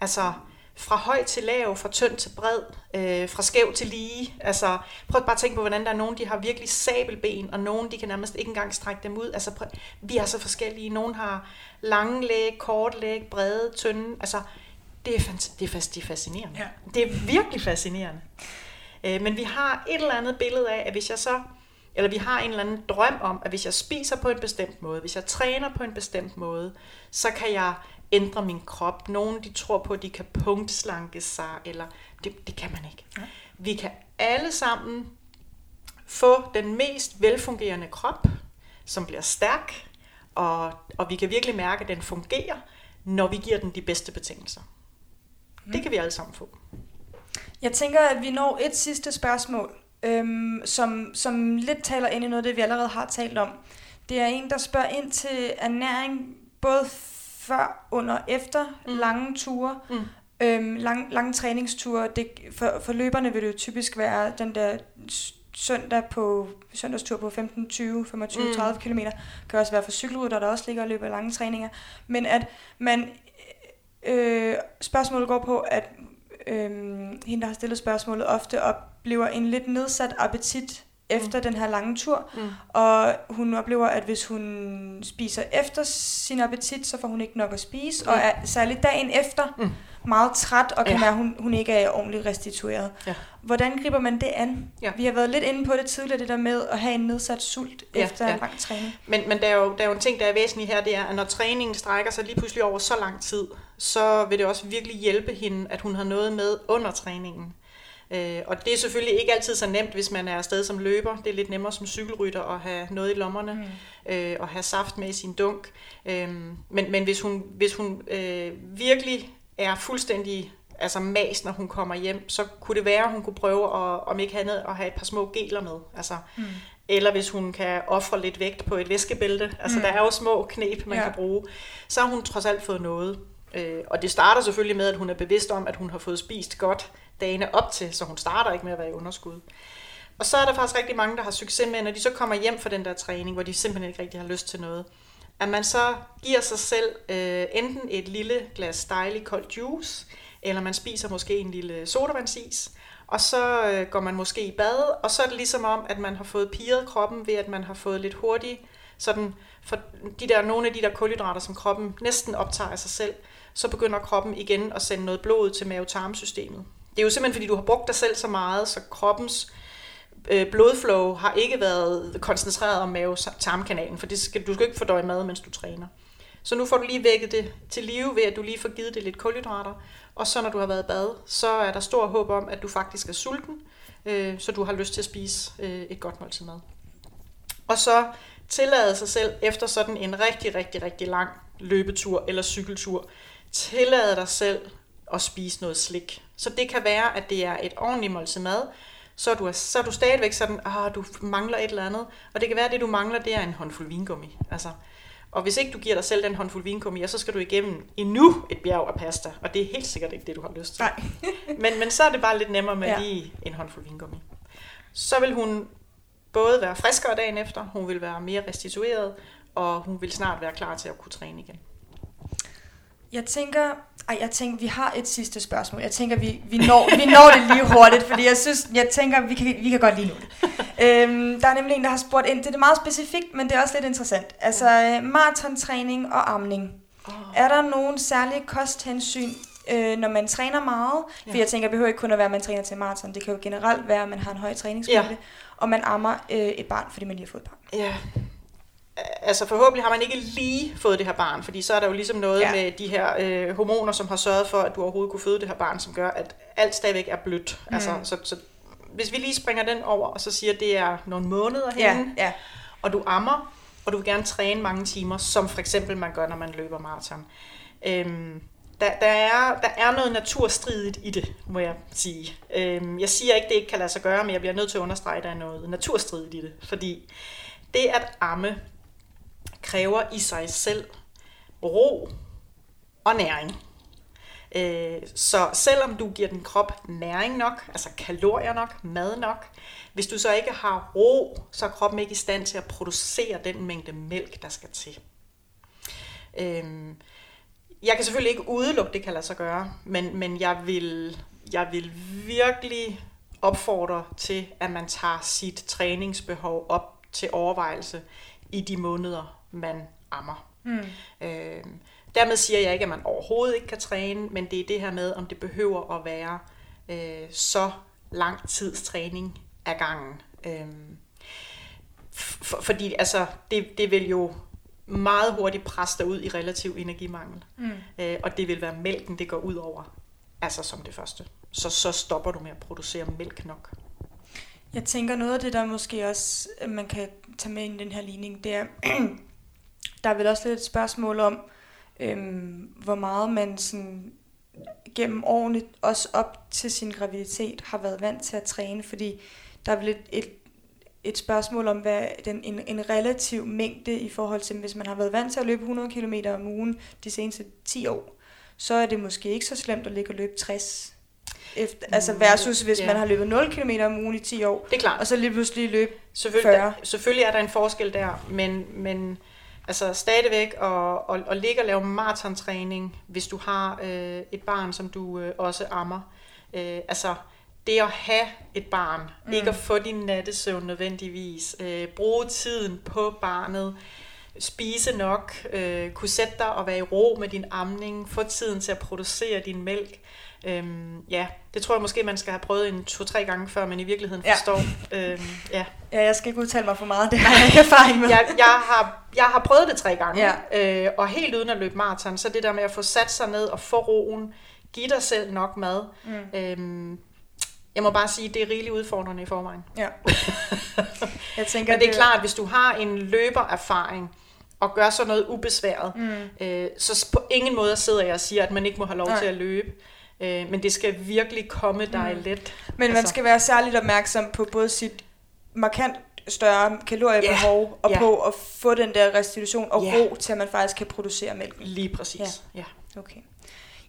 Altså, fra høj til lav, fra tynd til bred, øh, fra skæv til lige. Altså, prøv bare at tænke på, hvordan der er nogen, de har virkelig sabelben, og nogen, de kan nærmest ikke engang strække dem ud. Altså, prøv, vi er så forskellige. Nogen har lange læg, kort læg, brede, tynde. Altså, det er, det er, det er fascinerende. Ja. Det er virkelig fascinerende. Øh, men vi har et eller andet billede af, at hvis jeg så, eller vi har en eller anden drøm om, at hvis jeg spiser på en bestemt måde, hvis jeg træner på en bestemt måde, så kan jeg ændre min krop. Nogle de tror på, at de kan punktslanke sig, eller det, det kan man ikke. Ja. Vi kan alle sammen få den mest velfungerende krop, som bliver stærk, og, og vi kan virkelig mærke, at den fungerer, når vi giver den de bedste betingelser. Mm. Det kan vi alle sammen få. Jeg tænker, at vi når et sidste spørgsmål, øhm, som, som lidt taler ind i noget af det, vi allerede har talt om. Det er en, der spørger ind til ernæring, både før, under og efter mm. lange ture. Mm. Øhm, lang, lange træningsture. Det, for, for løberne vil det jo typisk være den der søndag på søndagstur på 15, 20, 25, mm. 30 km. Kan også være for cykelrytter, der også ligger og løber lange træninger. Men at man øh, spørgsmålet går på, at øhm, hende, der har stillet spørgsmålet, ofte oplever en lidt nedsat appetit efter mm. den her lange tur, mm. og hun oplever, at hvis hun spiser efter sin appetit, så får hun ikke nok at spise, mm. og er særligt dagen efter mm. meget træt, og kan ja. mærke, at hun, hun ikke er ordentligt restitueret. Ja. Hvordan griber man det an? Ja. Vi har været lidt inde på det tidligere, det der med at have en nedsat sult ja, efter ja. en lang træning. Men, men der, er jo, der er jo en ting, der er væsentlig her, det er, at når træningen strækker sig lige pludselig over så lang tid, så vil det også virkelig hjælpe hende, at hun har noget med under træningen. Øh, og det er selvfølgelig ikke altid så nemt, hvis man er afsted som løber. Det er lidt nemmere som cykelrytter at have noget i lommerne mm. øh, og have saft med i sin dunk. Øh, men, men hvis hun, hvis hun øh, virkelig er fuldstændig altså mas, når hun kommer hjem, så kunne det være, at hun kunne prøve at, om ikke andet, at have et par små geler med. Altså, mm. Eller hvis hun kan ofre lidt vægt på et væskebælte. Altså mm. der er jo små knep, man ja. kan bruge. Så har hun trods alt fået noget. Øh, og det starter selvfølgelig med, at hun er bevidst om, at hun har fået spist godt dagene op til, så hun starter ikke med at være i underskud. Og så er der faktisk rigtig mange, der har succes med, når de så kommer hjem fra den der træning, hvor de simpelthen ikke rigtig har lyst til noget, at man så giver sig selv øh, enten et lille glas dejlig kold juice, eller man spiser måske en lille sodavandsis, og så øh, går man måske i bad, og så er det ligesom om, at man har fået piret kroppen ved, at man har fået lidt hurtigt, sådan for de der, nogle af de der kulhydrater, som kroppen næsten optager af sig selv, så begynder kroppen igen at sende noget blod til mavetarmsystemet. Det er jo simpelthen, fordi du har brugt dig selv så meget, så kroppens øh, blodflow har ikke været koncentreret om mave-tarmkanalen, for det skal, du skal ikke fordøje mad, mens du træner. Så nu får du lige vækket det til live ved, at du lige får givet det lidt kulhydrater. Og så når du har været i bad, så er der stor håb om, at du faktisk er sulten, øh, så du har lyst til at spise øh, et godt måltid mad. Og så tillade sig selv efter sådan en rigtig, rigtig, rigtig lang løbetur eller cykeltur, tillade dig selv at spise noget slik. Så det kan være, at det er et ordentligt måltid mad, så er du, så er du stadigvæk sådan, at ah, du mangler et eller andet. Og det kan være, at det du mangler, det er en håndfuld vingummi. Altså, Og hvis ikke du giver dig selv den håndfuld vinkummi, så skal du igennem endnu et bjerg af pasta. Og det er helt sikkert ikke det, du har lyst til. Nej. men, men så er det bare lidt nemmere med ja. lige en håndfuld vingummi. Så vil hun både være friskere dagen efter, hun vil være mere restitueret, og hun vil snart være klar til at kunne træne igen. Jeg tænker, ej, jeg tænker, vi har et sidste spørgsmål. Jeg tænker, vi, vi, når, vi når det lige hurtigt, fordi jeg synes, jeg tænker, vi kan, vi kan godt lige det. Øhm, der er nemlig en, der har spurgt ind, det er meget specifikt, men det er også lidt interessant. Altså, øh, maratontræning og amning. Oh. Er der nogen særlige kosthensyn, øh, når man træner meget? For Ja. jeg tænker, det behøver ikke kun at være, at man træner til maraton. Det kan jo generelt være, at man har en høj træningsmængde, Ja. og man ammer øh, et barn, fordi man lige har fået et barn. Ja. Altså forhåbentlig har man ikke lige fået det her barn, fordi så er der jo ligesom noget Ja. ja. med de her øh, hormoner, som har sørget for, at du overhovedet kunne føde det her barn, som gør, at alt stadigvæk er blødt. Mm. Altså, så, så hvis vi lige springer den over, og så siger, at det er nogle måneder henne, ja. og du ammer, og du vil gerne træne mange timer, som for eksempel man gør, når man løber maraton. Øhm, der, der, er, der er noget naturstridigt i det, må jeg sige. Øhm, jeg siger ikke, det ikke kan lade sig gøre, men jeg bliver nødt til at understrege, at der er noget naturstridigt i det. Fordi det at amme kræver i sig selv ro og næring. Øh, så selvom du giver din krop næring nok, altså kalorier nok, mad nok, hvis du så ikke har ro, så er kroppen ikke i stand til at producere den mængde mælk, der skal til. Øh, jeg kan selvfølgelig ikke udelukke, det kan lade sig gøre, men, men jeg, vil, jeg vil virkelig opfordre til, at man tager sit træningsbehov op til overvejelse i de måneder, man ammer. Mm. Øh, dermed siger jeg ikke, at man overhovedet ikke kan træne, men det er det her med, om det behøver at være øh, så lang tids træning af gangen. Øh, for, fordi altså, det, det vil jo meget hurtigt presse dig ud i relativ energimangel. Mm. Øh, og det vil være mælken, det går ud over. Altså som det første. Så, så stopper du med at producere mælk nok. Jeg tænker noget af det, der måske også man kan tage med i den her ligning, det er, der er vel også lidt et spørgsmål om, øhm, hvor meget man sådan gennem årene, også op til sin graviditet, har været vant til at træne, fordi der er vel et, et, et spørgsmål om, hvad den, en, en relativ mængde i forhold til, hvis man har været vant til at løbe 100 km om ugen de seneste 10 år, så er det måske ikke så slemt at ligge og løbe 60 efter, altså Mm, versus hvis ja. man har løbet 0 km om ugen i 10 år, Det er klart. og så lige pludselig løbe Selvfølgelig, 40. der, selvfølgelig er der en forskel der, men, men altså stadigvæk at, at, at ligge og lave maratontræning, hvis du har øh, et barn, som du øh, også ammer. Øh, altså det at have et barn, mm. ikke at få din nattesøvn nødvendigvis, øh, bruge tiden på barnet, spise nok, øh, kunne sætte dig og være i ro med din amning, få tiden til at producere din mælk. Øhm, ja, det tror jeg måske, man skal have prøvet en to-tre gange, før man i virkeligheden Ja. forstår. øhm, ja. Ja, jeg skal ikke udtale mig for meget, det har jeg ikke erfaring med. jeg, jeg, har, jeg har prøvet det tre gange, Ja. øh, og helt uden at løbe maraton, så det der med at få sat sig ned og få roen, give dig selv nok mad. Mm. Øhm, jeg må bare sige, det er rigeligt udfordrende i forvejen. Ja. Jeg tænker, Men det er klart, hvis du har en løbererfaring, og gør sådan noget ubesværet, Mm. øh, så på ingen måde sidder jeg og siger, at man ikke må have lov Nej. til at løbe. Øh, men det skal virkelig komme dig Mm. let. Men man Altså- skal være særligt opmærksom på både sit markant større kaloriebehov, og ja. på at få den der restitution og Ja. ro til, at man faktisk kan producere mælk. Lige præcis. Ja. Ja. Okay.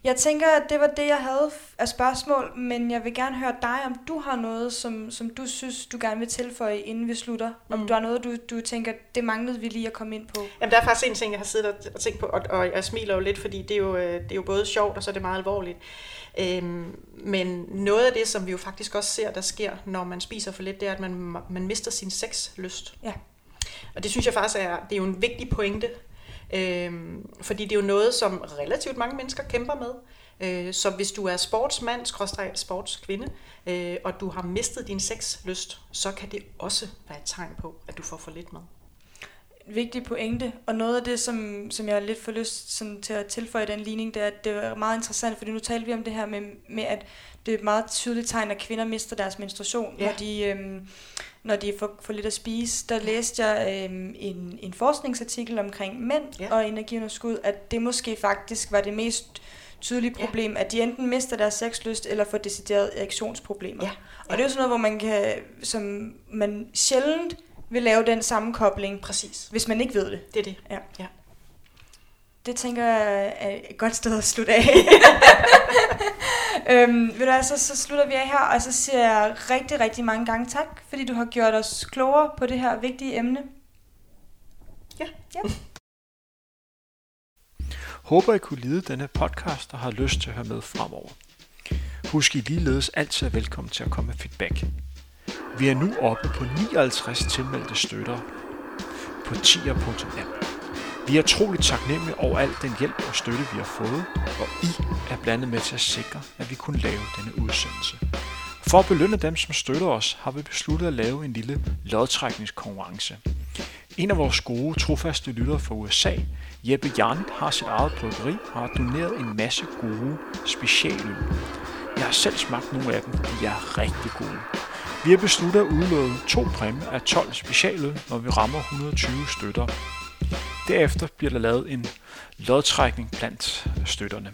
Jeg tænker, at det var det, jeg havde af spørgsmål, men jeg vil gerne høre dig, om du har noget, som, som du synes, du gerne vil tilføje, inden vi slutter. Om Mm. du har noget, du, du tænker, det manglede vi lige at komme ind på. Jamen, der er faktisk en ting, jeg har siddet og- og tænkt på, og, og jeg smiler jo lidt, fordi det er jo, øh, det er jo både sjovt, og så er det meget alvorligt. Øhm, men noget af det, som vi jo faktisk også ser, der sker, når man spiser for lidt, det er, at man, man mister sin sexlyst. Ja. Og det synes jeg faktisk er, det er jo en vigtig pointe, øhm, fordi det er jo noget, som relativt mange mennesker kæmper med. Øh, så hvis du er sportsmand, sportskvinde, øh, og du har mistet din sexlyst, så kan det også være et tegn på, at du får for lidt mad. Vigtig pointe, og noget af det, som, som jeg lidt for lyst sådan, til at tilføje i den ligning, det er, at det er meget interessant, fordi nu talte vi om det her med, med at det er et meget tydeligt tegn, at kvinder mister deres menstruation, Ja. når de, øhm, når de får for lidt at spise. Der læste jeg øhm, en, en forskningsartikel omkring mænd Ja. og energiunderskud, at det måske faktisk var det mest tydelige Ja. problem, at de enten mister deres sexlyst, eller får deciderede erektionsproblemer. Ja. Og det er jo sådan noget, hvor man kan, som man sjældent vil lave den sammenkobling, Præcis. hvis man ikke ved det. Det er det. Ja. ja. det tænker jeg er et godt sted at slutte af. øhm, ved du hvad, så, så slutter vi af her, og så siger jeg rigtig, rigtig mange gange tak, fordi du har gjort os klogere på det her vigtige emne. Ja. ja. Håber I kunne lide denne podcast og har lyst til at høre med fremover. Husk I ligeledes altid er velkommen til at komme med feedback. Vi er nu oppe på 59 tilmeldte støtter på tier.app. Vi er troligt taknemmelige over al den hjælp og støtte, vi har fået, og I er blandet med til at sikre, at vi kunne lave denne udsendelse. For at belønne dem, som støtter os, har vi besluttet at lave en lille lodtrækningskonkurrence. En af vores gode, trofaste lyttere fra USA, Jeppe Jan, har sit eget bryggeri og har doneret en masse gode specialøl. Jeg har selv smagt nogle af dem, de er rigtig gode. Vi har besluttet at udlåde to præmier af 12 specialøl, når vi rammer 120 støtter. Derefter bliver der lavet en lodtrækning blandt støtterne.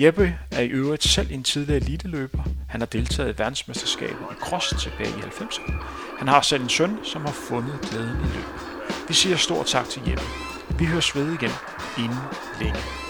Jeppe er i øvrigt selv en tidligere eliteløber. Han har deltaget i verdensmesterskabet i cross tilbage i 90'erne. Han har selv en søn, som har fundet glæden i løb. Vi siger stor tak til Jeppe. Vi høres ved igen inden længe.